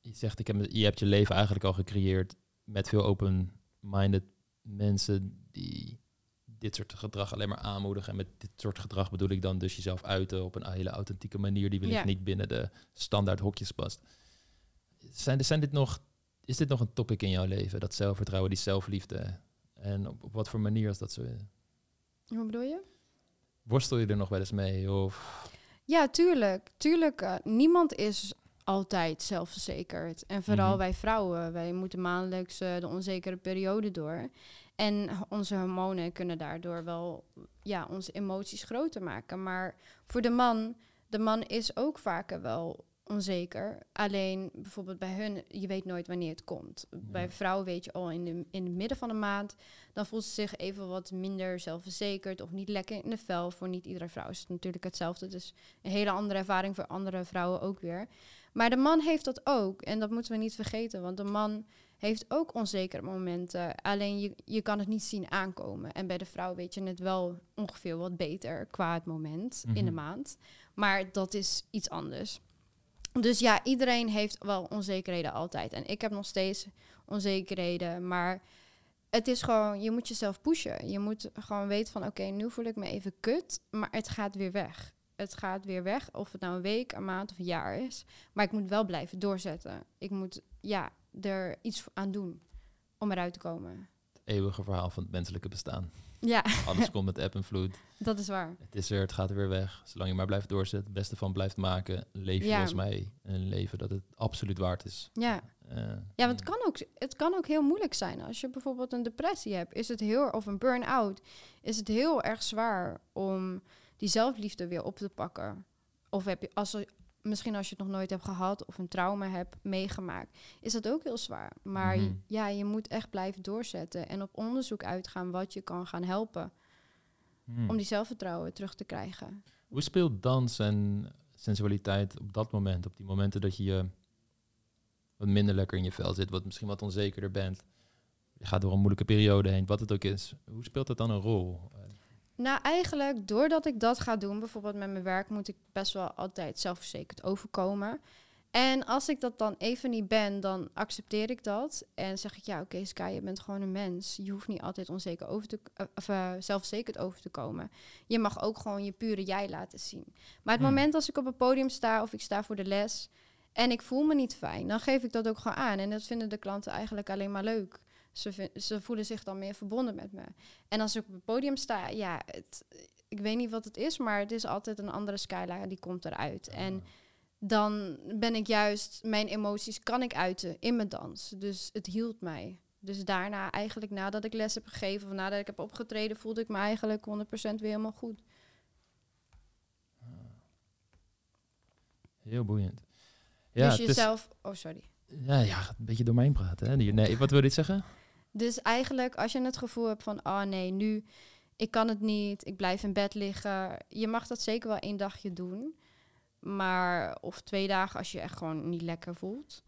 Je zegt, ik heb, je hebt je leven eigenlijk al gecreëerd met veel open-minded mensen die dit soort gedrag alleen maar aanmoedigen. En met dit soort gedrag bedoel ik dan dus jezelf uiten op een hele authentieke manier die wellicht Ja. niet binnen de standaard hokjes past. Zijn, zijn dit nog, is dit nog een topic in jouw leven, dat zelfvertrouwen, die zelfliefde? En op, op wat voor manier is dat zo? Hoe bedoel je? Worstel je er nog wel eens mee? Of Ja, tuurlijk. Tuurlijk, eh, niemand is altijd zelfverzekerd. En vooral Mhm. wij vrouwen, wij moeten maandelijks eh, de onzekere periode door. En onze hormonen kunnen daardoor wel ja, onze emoties groter maken. Maar voor de man, de man is ook vaker wel onzeker. Alleen bijvoorbeeld bij hun, je weet nooit wanneer het komt. Bij vrouwen weet je al in, de, in het midden van de maand, dan voelt ze zich even wat minder zelfverzekerd of niet lekker in de vel. Voor niet iedere vrouw is het natuurlijk hetzelfde. Dus een hele andere ervaring voor andere vrouwen ook weer. Maar de man heeft dat ook. En dat moeten we niet vergeten. Want de man heeft ook onzekere momenten. Alleen je, je kan het niet zien aankomen. En bij de vrouw weet je het wel ongeveer wat beter qua het moment in de Mhm. maand. Maar dat is iets anders. Dus ja, iedereen heeft wel onzekerheden altijd. En ik heb nog steeds onzekerheden. Maar het is gewoon, je moet jezelf pushen. Je moet gewoon weten van, oké, nu voel ik me even kut. Maar het gaat weer weg. Het gaat weer weg. Of het nou een week, een maand of een jaar is. Maar ik moet wel blijven doorzetten. Ik moet, ja, er iets aan doen om eruit te komen. het eeuwige verhaal van het menselijke bestaan. Ja, Alles komt met eb en vloed. dat is waar. Het is er, het gaat er weer weg. Zolang je maar blijft doorzetten, het beste van blijft maken, leef je Ja. volgens mij een leven dat het absoluut waard is. Ja. Eh, Ja, want het kan, ook, het kan ook heel moeilijk zijn. Als je bijvoorbeeld een depressie hebt, is het heel, of een burn-out, is het heel erg zwaar om die zelfliefde weer op te pakken. Of heb je, als misschien als je het nog nooit hebt gehad of een trauma hebt meegemaakt, is dat ook heel zwaar. Maar Mhm. ja, je moet echt blijven doorzetten en op onderzoek uitgaan wat je kan gaan helpen hmm. om die zelfvertrouwen terug te krijgen. Hoe speelt dans en sensualiteit op dat moment? Op die momenten dat je je wat minder lekker in je vel zit, wat misschien wat onzekerder bent. Je gaat door een moeilijke periode heen, wat het ook is. Hoe speelt dat dan een rol? Nou, eigenlijk doordat ik dat ga doen, bijvoorbeeld met mijn werk, moet ik best wel altijd zelfverzekerd overkomen. En als ik dat dan even niet ben, dan accepteer ik dat. En zeg ik, ja, oké, Sky, je bent gewoon een mens. Je hoeft niet altijd onzeker over te, eh, of, eh, zelfverzekerd over te komen. Je mag ook gewoon je pure jij laten zien. Maar het Hmm. moment als ik op een podium sta of ik sta voor de les en ik voel me niet fijn, dan geef ik dat ook gewoon aan. En dat vinden de klanten eigenlijk alleen maar leuk. Ze, ze voelen zich dan meer verbonden met me. En als ik op het podium sta, ja, het, ik weet niet wat het is, maar het is altijd een andere skyline die komt eruit. En dan ben ik juist, mijn emoties kan ik uiten in mijn dans. Dus het hield mij. Dus daarna, eigenlijk nadat ik les heb gegeven of nadat ik heb opgetreden, voelde ik me eigenlijk 100% weer helemaal goed. Heel boeiend. dus het is- jezelf, oh sorry. ja, ja, een beetje door mij praten. Hè? Nee, wat wil je dit zeggen? Dus eigenlijk, als je het gevoel hebt van, oh nee, nu, ik kan het niet, ik blijf in bed liggen. Je mag dat zeker wel één dagje doen. Maar, of twee dagen als je echt gewoon niet lekker voelt.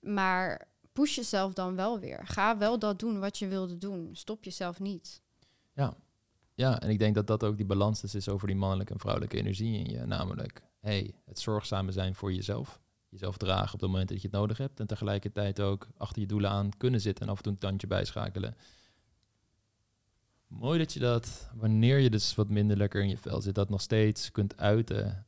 Maar push jezelf dan wel weer. Ga wel dat doen wat je wilde doen. Stop jezelf niet. Ja. ja, en ik denk dat dat ook die balans is, is over die mannelijke en vrouwelijke energie in je. Namelijk, hey, het zorgzame zijn voor jezelf. Jezelf dragen op het moment dat je het nodig hebt. En tegelijkertijd ook achter je doelen aan kunnen zitten en af en toe een tandje bijschakelen. Mooi dat je dat, wanneer je dus wat minder lekker in je vel zit, dat nog steeds kunt uiten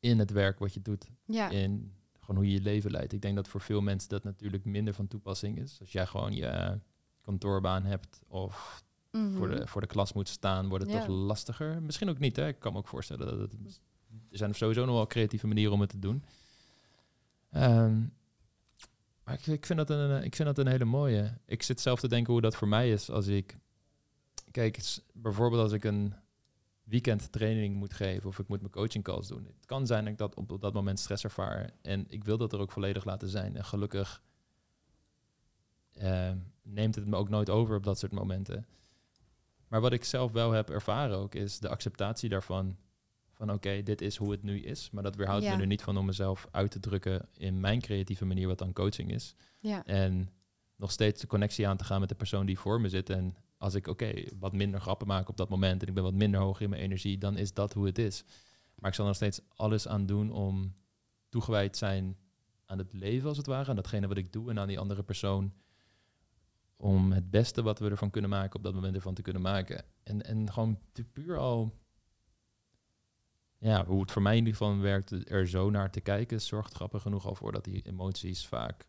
in het werk wat je doet. Ja, In gewoon hoe je je leven leidt. Ik denk dat voor veel mensen dat natuurlijk minder van toepassing is. Als jij gewoon je kantoorbaan hebt of mhm. voor, de, voor de klas moet staan, wordt het Ja. toch lastiger. Misschien ook niet, hè. Ik kan me ook voorstellen dat het... Er zijn sowieso nog wel creatieve manieren om het te doen. Ehm, maar ik, ik, vind dat een, ik vind dat een hele mooie. Ik zit zelf te denken hoe dat voor mij is als ik... Kijk, bijvoorbeeld als ik een weekend training moet geven of ik moet mijn coaching calls doen. Het kan zijn dat ik dat op, dat moment stress ervaar. En ik wil dat er ook volledig laten zijn. En gelukkig eh, neemt het me ook nooit over op dat soort momenten. Maar wat ik zelf wel heb ervaren ook, is de acceptatie daarvan. Van oké, dit is hoe het nu is. Maar dat weerhoudt Ja. me er niet van om mezelf uit te drukken in mijn creatieve manier, wat dan coaching is. ja. En nog steeds de connectie aan te gaan met de persoon die voor me zit. En als ik, oké, wat minder grappen maak op dat moment en ik ben wat minder hoog in mijn energie, dan is dat hoe het is. Maar ik zal er nog steeds alles aan doen om toegewijd zijn aan het leven, als het ware, aan datgene wat ik doe en aan die andere persoon. Om het beste wat we ervan kunnen maken op dat moment ervan te kunnen maken. En, en gewoon te puur al, ja, hoe het voor mij in ieder geval werkt, er zo naar te kijken, zorgt grappig genoeg al voor dat die emoties vaak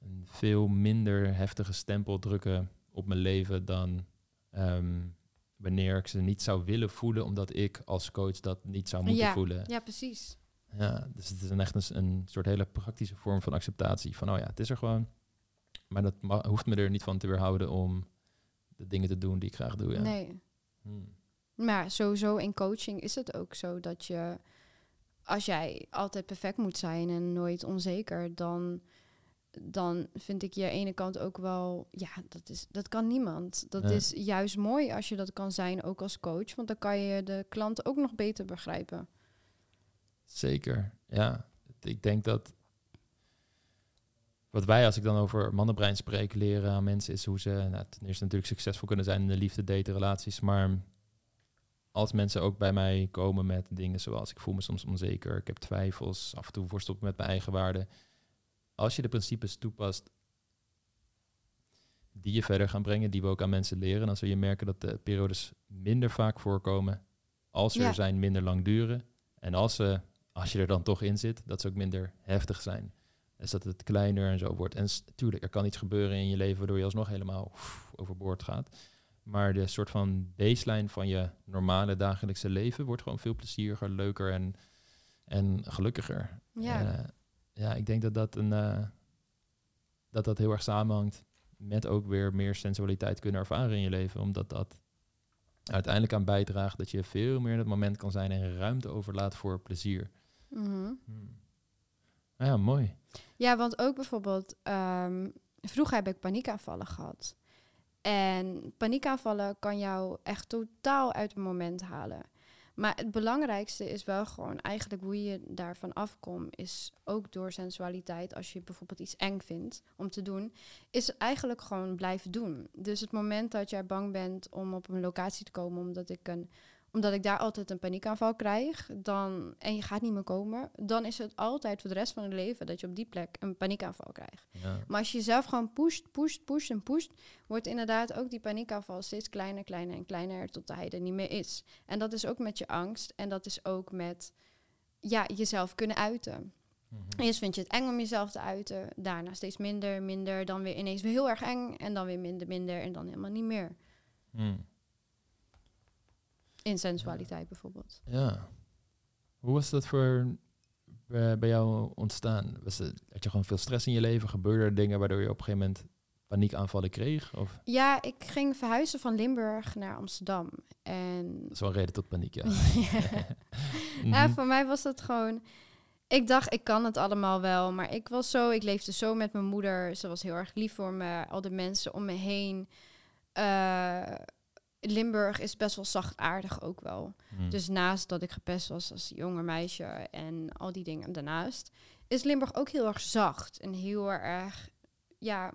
een veel minder heftige stempel drukken op mijn leven dan ehm, wanneer ik ze niet zou willen voelen, omdat ik als coach dat niet zou moeten Ja. voelen. ja, precies. Ja, dus het is een echt een, een soort hele praktische vorm van acceptatie. Van, oh ja, het is er gewoon. Maar dat hoeft me er niet van te weerhouden om de dingen te doen die ik graag doe. Ja. Nee. Hmm. Maar sowieso in coaching is het ook zo dat je, als jij altijd perfect moet zijn en nooit onzeker, dan, dan vind ik je ene kant ook wel, ja, dat, is, dat kan niemand. Dat is juist mooi als je dat kan zijn, ook als coach, want dan kan je de klant ook nog beter begrijpen. Zeker, ja. Ik denk dat wat wij, als ik dan over mannenbrein spreek, leren aan mensen is hoe ze nou, ten eerste natuurlijk succesvol kunnen zijn in de liefde, daten, relaties. Maar als mensen ook bij mij komen met dingen zoals ik voel me soms onzeker, ik heb twijfels, af en toe worstel ik met mijn eigen waarde. Als je de principes toepast die je verder gaan brengen, die we ook aan mensen leren, dan zul je merken dat de periodes minder vaak voorkomen. Als ze Ja. er zijn, minder lang duren. En als, ze, als je er dan toch in zit, dat ze ook minder heftig zijn. Dus dat het kleiner en zo wordt. En natuurlijk, er kan iets gebeuren in je leven waardoor je alsnog helemaal overboord gaat. Maar de soort van baseline van je normale dagelijkse leven wordt gewoon veel plezieriger, leuker en, en gelukkiger. Ja, Eh, ja, ik denk dat dat, een, eh, dat dat heel erg samenhangt met ook weer meer sensualiteit kunnen ervaren in je leven. Omdat dat uiteindelijk aan bijdraagt dat je veel meer in het moment kan zijn en ruimte overlaat voor plezier. Nou ja, mooi. Ja, want ook bijvoorbeeld, ehm, vroeger heb ik paniekaanvallen gehad. En paniekaanvallen kan jou echt totaal uit het moment halen. Maar het belangrijkste is wel gewoon eigenlijk hoe je daarvan afkomt, is ook door sensualiteit. Als je bijvoorbeeld iets eng vindt om te doen, is eigenlijk gewoon blijven doen. Dus het moment dat jij bang bent om op een locatie te komen, omdat ik een omdat ik daar altijd een paniekaanval krijg, dan, en je gaat niet meer komen, dan is het altijd voor de rest van het leven dat je op die plek een paniekaanval krijgt. Ja. Maar als je jezelf gewoon pusht, pusht, pusht en pusht, wordt inderdaad ook die paniekaanval steeds kleiner, kleiner en kleiner tot hij er niet meer is. En dat is ook met je angst en dat is ook met ja, jezelf kunnen uiten. Mhm. Eerst vind je het eng om jezelf te uiten, daarna steeds minder, minder, dan weer ineens weer heel erg eng en dan weer minder, minder en dan helemaal niet meer. Hmm. In sensualiteit bijvoorbeeld. Ja. Hoe was dat voor bij, bij jou ontstaan? Was het, had je gewoon veel stress in je leven? Gebeurde er dingen waardoor je op een gegeven moment paniekaanvallen kreeg? Of Ja, ik ging verhuizen van Limburg naar Amsterdam. En dat is wel een reden tot paniek, ja. Mhm. Ja, voor mij was dat gewoon. Ik dacht, ik kan het allemaal wel. Maar ik was zo, ik leefde zo met mijn moeder. Ze was heel erg lief voor me. Al de mensen om me heen. Eh, Limburg is best wel zachtaardig ook wel. Hmm. Dus naast dat ik gepest was als jonger meisje en al die dingen daarnaast, is Limburg ook heel erg zacht en heel erg, ja,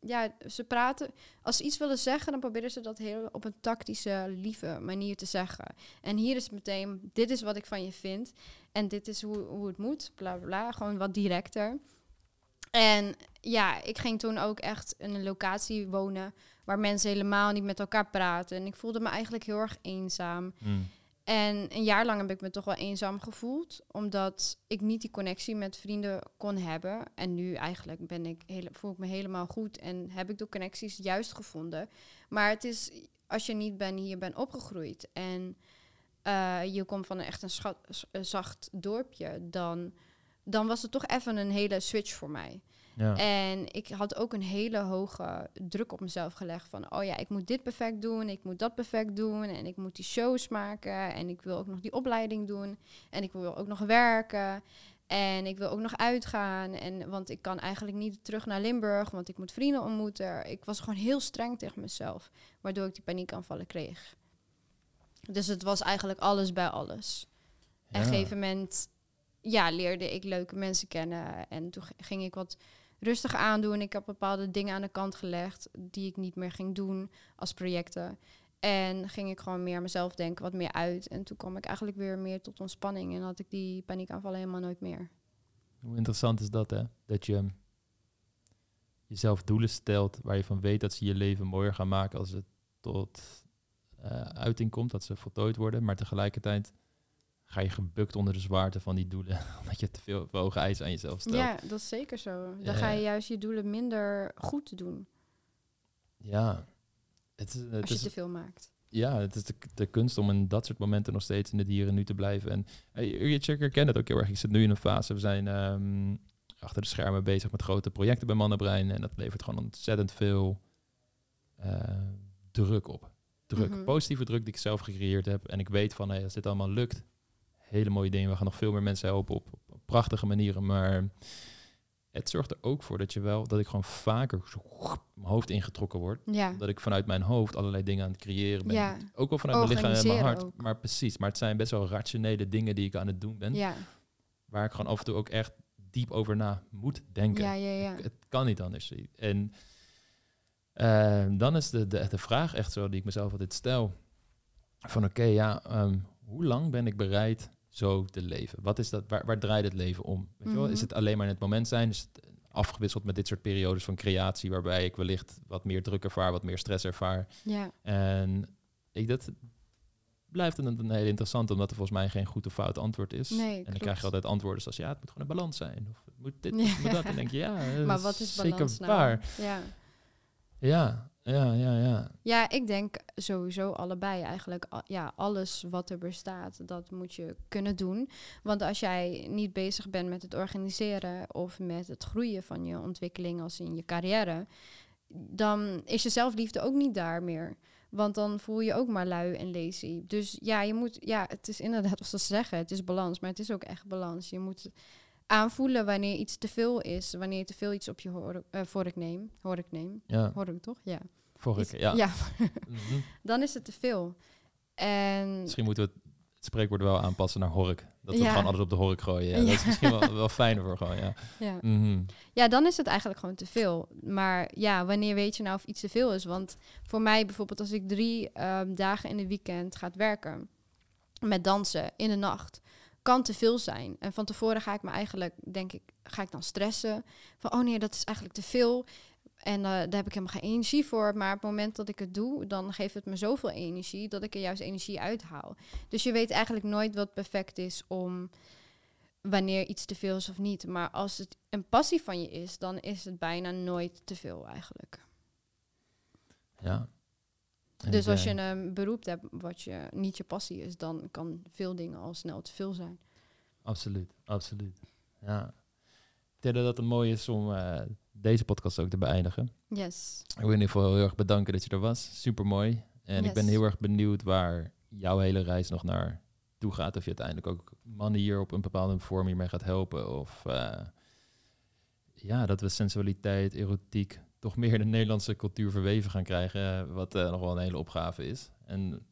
ja, ze praten, als ze iets willen zeggen, dan proberen ze dat heel op een tactische, lieve manier te zeggen. En hier is meteen, dit is wat ik van je vind en dit is hoe, hoe het moet, bla bla, bla, gewoon wat directer. En ja, ik ging toen ook echt in een locatie wonen waar mensen helemaal niet met elkaar praten. En ik voelde me eigenlijk heel erg eenzaam. Hmm. En een jaar lang heb ik me toch wel eenzaam gevoeld, omdat ik niet die connectie met vrienden kon hebben. En nu eigenlijk ben ik hele, voel ik me helemaal goed en heb ik de connecties juist gevonden. Maar het is, als je niet ben, hier bent opgegroeid en eh, je komt van een echt een, schat, een zacht dorpje, dan, dan was het toch even een hele switch voor mij. Ja. En ik had ook een hele hoge druk op mezelf gelegd van, oh ja, ik moet dit perfect doen, ik moet dat perfect doen en ik moet die shows maken en ik wil ook nog die opleiding doen en ik wil ook nog werken en ik wil ook nog uitgaan en want ik kan eigenlijk niet terug naar Limburg, want ik moet vrienden ontmoeten. Ik was gewoon heel streng tegen mezelf, waardoor ik die paniekaanvallen kreeg. Dus het was eigenlijk alles bij alles. En op een gegeven moment ja, leerde ik leuke mensen kennen. En toen ging ik wat rustig aandoen. Ik heb bepaalde dingen aan de kant gelegd die ik niet meer ging doen als projecten. En ging ik gewoon meer aan mezelf denken, wat meer uit. En toen kwam ik eigenlijk weer meer tot ontspanning. En had ik die paniekaanvallen helemaal nooit meer. Hoe interessant is dat, hè? Dat je jezelf doelen stelt waar je van weet dat ze je leven mooier gaan maken als het tot eh, uiting komt, dat ze voltooid worden. Maar tegelijkertijd ga je gebukt onder de zwaarte van die doelen, omdat je te veel hoge eisen aan jezelf stelt. Ja, dat is zeker zo. Dan ga je juist je doelen minder goed doen Ja. Het als je is, te veel maakt. ja, het is de, de kunst om in dat soort momenten nog steeds in het hier en nu te blijven. En ik herken het ook heel erg. Ik zit nu in een fase, we zijn ehm, achter de schermen bezig met grote projecten bij Mannenbrein. En dat levert gewoon ontzettend veel eh, druk op. Druk, Mhm. positieve druk die ik zelf gecreëerd heb. En ik weet van, hey, als dit allemaal lukt, hele mooie dingen. We gaan nog veel meer mensen helpen op, op prachtige manieren. Maar het zorgt er ook voor dat je wel, dat ik gewoon vaker zo mijn hoofd ingetrokken word. Ja, Dat ik vanuit mijn hoofd allerlei dingen aan het creëren ben. Ja. Ook wel vanuit mijn lichaam en mijn hart. ook. Maar precies, maar het zijn best wel rationele dingen die ik aan het doen ben. ja, Waar ik gewoon af en toe ook echt diep over na moet denken. ja, ja, ja. Het kan niet anders. En eh, dan is de, de, de vraag echt zo die ik mezelf altijd stel. Van oké, ja, ehm, hoe lang ben ik bereid zo te leven? Wat is dat, waar, waar draait het leven om? Weet je wel? Mhm. Is het alleen maar in het moment zijn? Is het afgewisseld met dit soort periodes van creatie... waarbij ik wellicht wat meer druk ervaar, wat meer stress ervaar? Ja, En ik, dat blijft een, een heel interessant, omdat er volgens mij geen goed of fout antwoord is. Nee, en dan klopt. krijg je altijd antwoorden zoals, ja, het moet gewoon een balans zijn. Of het moet dit, Ja. moet dat. En denk je, ja, maar wat is balans zeker nou? waar. Ja. Ja, ja, ja, ja. Ja, ik denk sowieso allebei eigenlijk. Ja, alles wat er bestaat, dat moet je kunnen doen. Want als jij niet bezig bent met het organiseren of met het groeien van je ontwikkeling als in je carrière, dan is je zelfliefde ook niet daar meer. Want dan voel je ook maar lui en lazy. Dus ja, je moet, ja, het is inderdaad wat ze zeggen, het is balans, maar het is ook echt balans. Je moet aanvoelen wanneer iets te veel is, wanneer je te veel iets op je hoor, eh, vork neemt. Hork neem. ja. Hork toch? Ja. Keer, ja. ja, Mhm. dan is het te veel. En Misschien moeten we het, spreekwoord wel aanpassen naar hork. Dat we Ja. gewoon alles op de hork gooien. Ja. Ja. Dat is misschien wel, wel fijner voor gewoon, ja. ja. Mhm. ja, dan is het eigenlijk gewoon te veel. Maar ja, wanneer weet je nou of iets te veel is? Want voor mij bijvoorbeeld als ik drie ehm, dagen in de weekend ga werken met dansen in de nacht, kan te veel zijn. En van tevoren ga ik me eigenlijk, denk ik, ga ik dan stressen. Van, oh nee, dat is eigenlijk te veel. En eh, daar heb ik helemaal geen energie voor. Maar op het moment dat ik het doe, dan geeft het me zoveel energie dat ik er juist energie uithaal. Dus je weet eigenlijk nooit wat perfect is om wanneer iets te veel is of niet. Maar als het een passie van je is, dan is het bijna nooit te veel eigenlijk. Ja. Dus als eh, je een beroep hebt wat je niet je passie is, dan kan veel dingen al snel te veel zijn. Absoluut, absoluut. Ja. Ik denk dat het een mooi is om eh, deze podcast ook te beëindigen. Yes. Ik wil in ieder geval heel erg bedanken dat je er was. Super mooi. En ik ben heel erg benieuwd waar jouw hele reis nog naar toe gaat. Of je uiteindelijk ook mannen hier op een bepaalde vorm hiermee gaat helpen. Of eh, ja, dat we sensualiteit, erotiek, toch meer de Nederlandse cultuur verweven gaan krijgen, eh, wat eh, nog wel een hele opgave is. En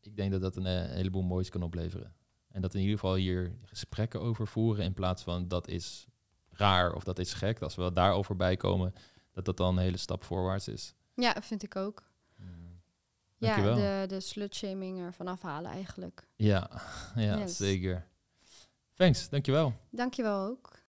ik denk dat dat een, eh, heleboel moois kan opleveren. En dat in ieder geval hier gesprekken over voeren in plaats van dat is raar of dat is gek. Als we daarover bijkomen, dat dat dan een hele stap voorwaarts is. Ja, vind ik ook. Ja, Dankjewel. de, de slutshaming ervan afhalen eigenlijk. Ja, ja Yes. zeker. Thanks, dankjewel. Dankjewel ook.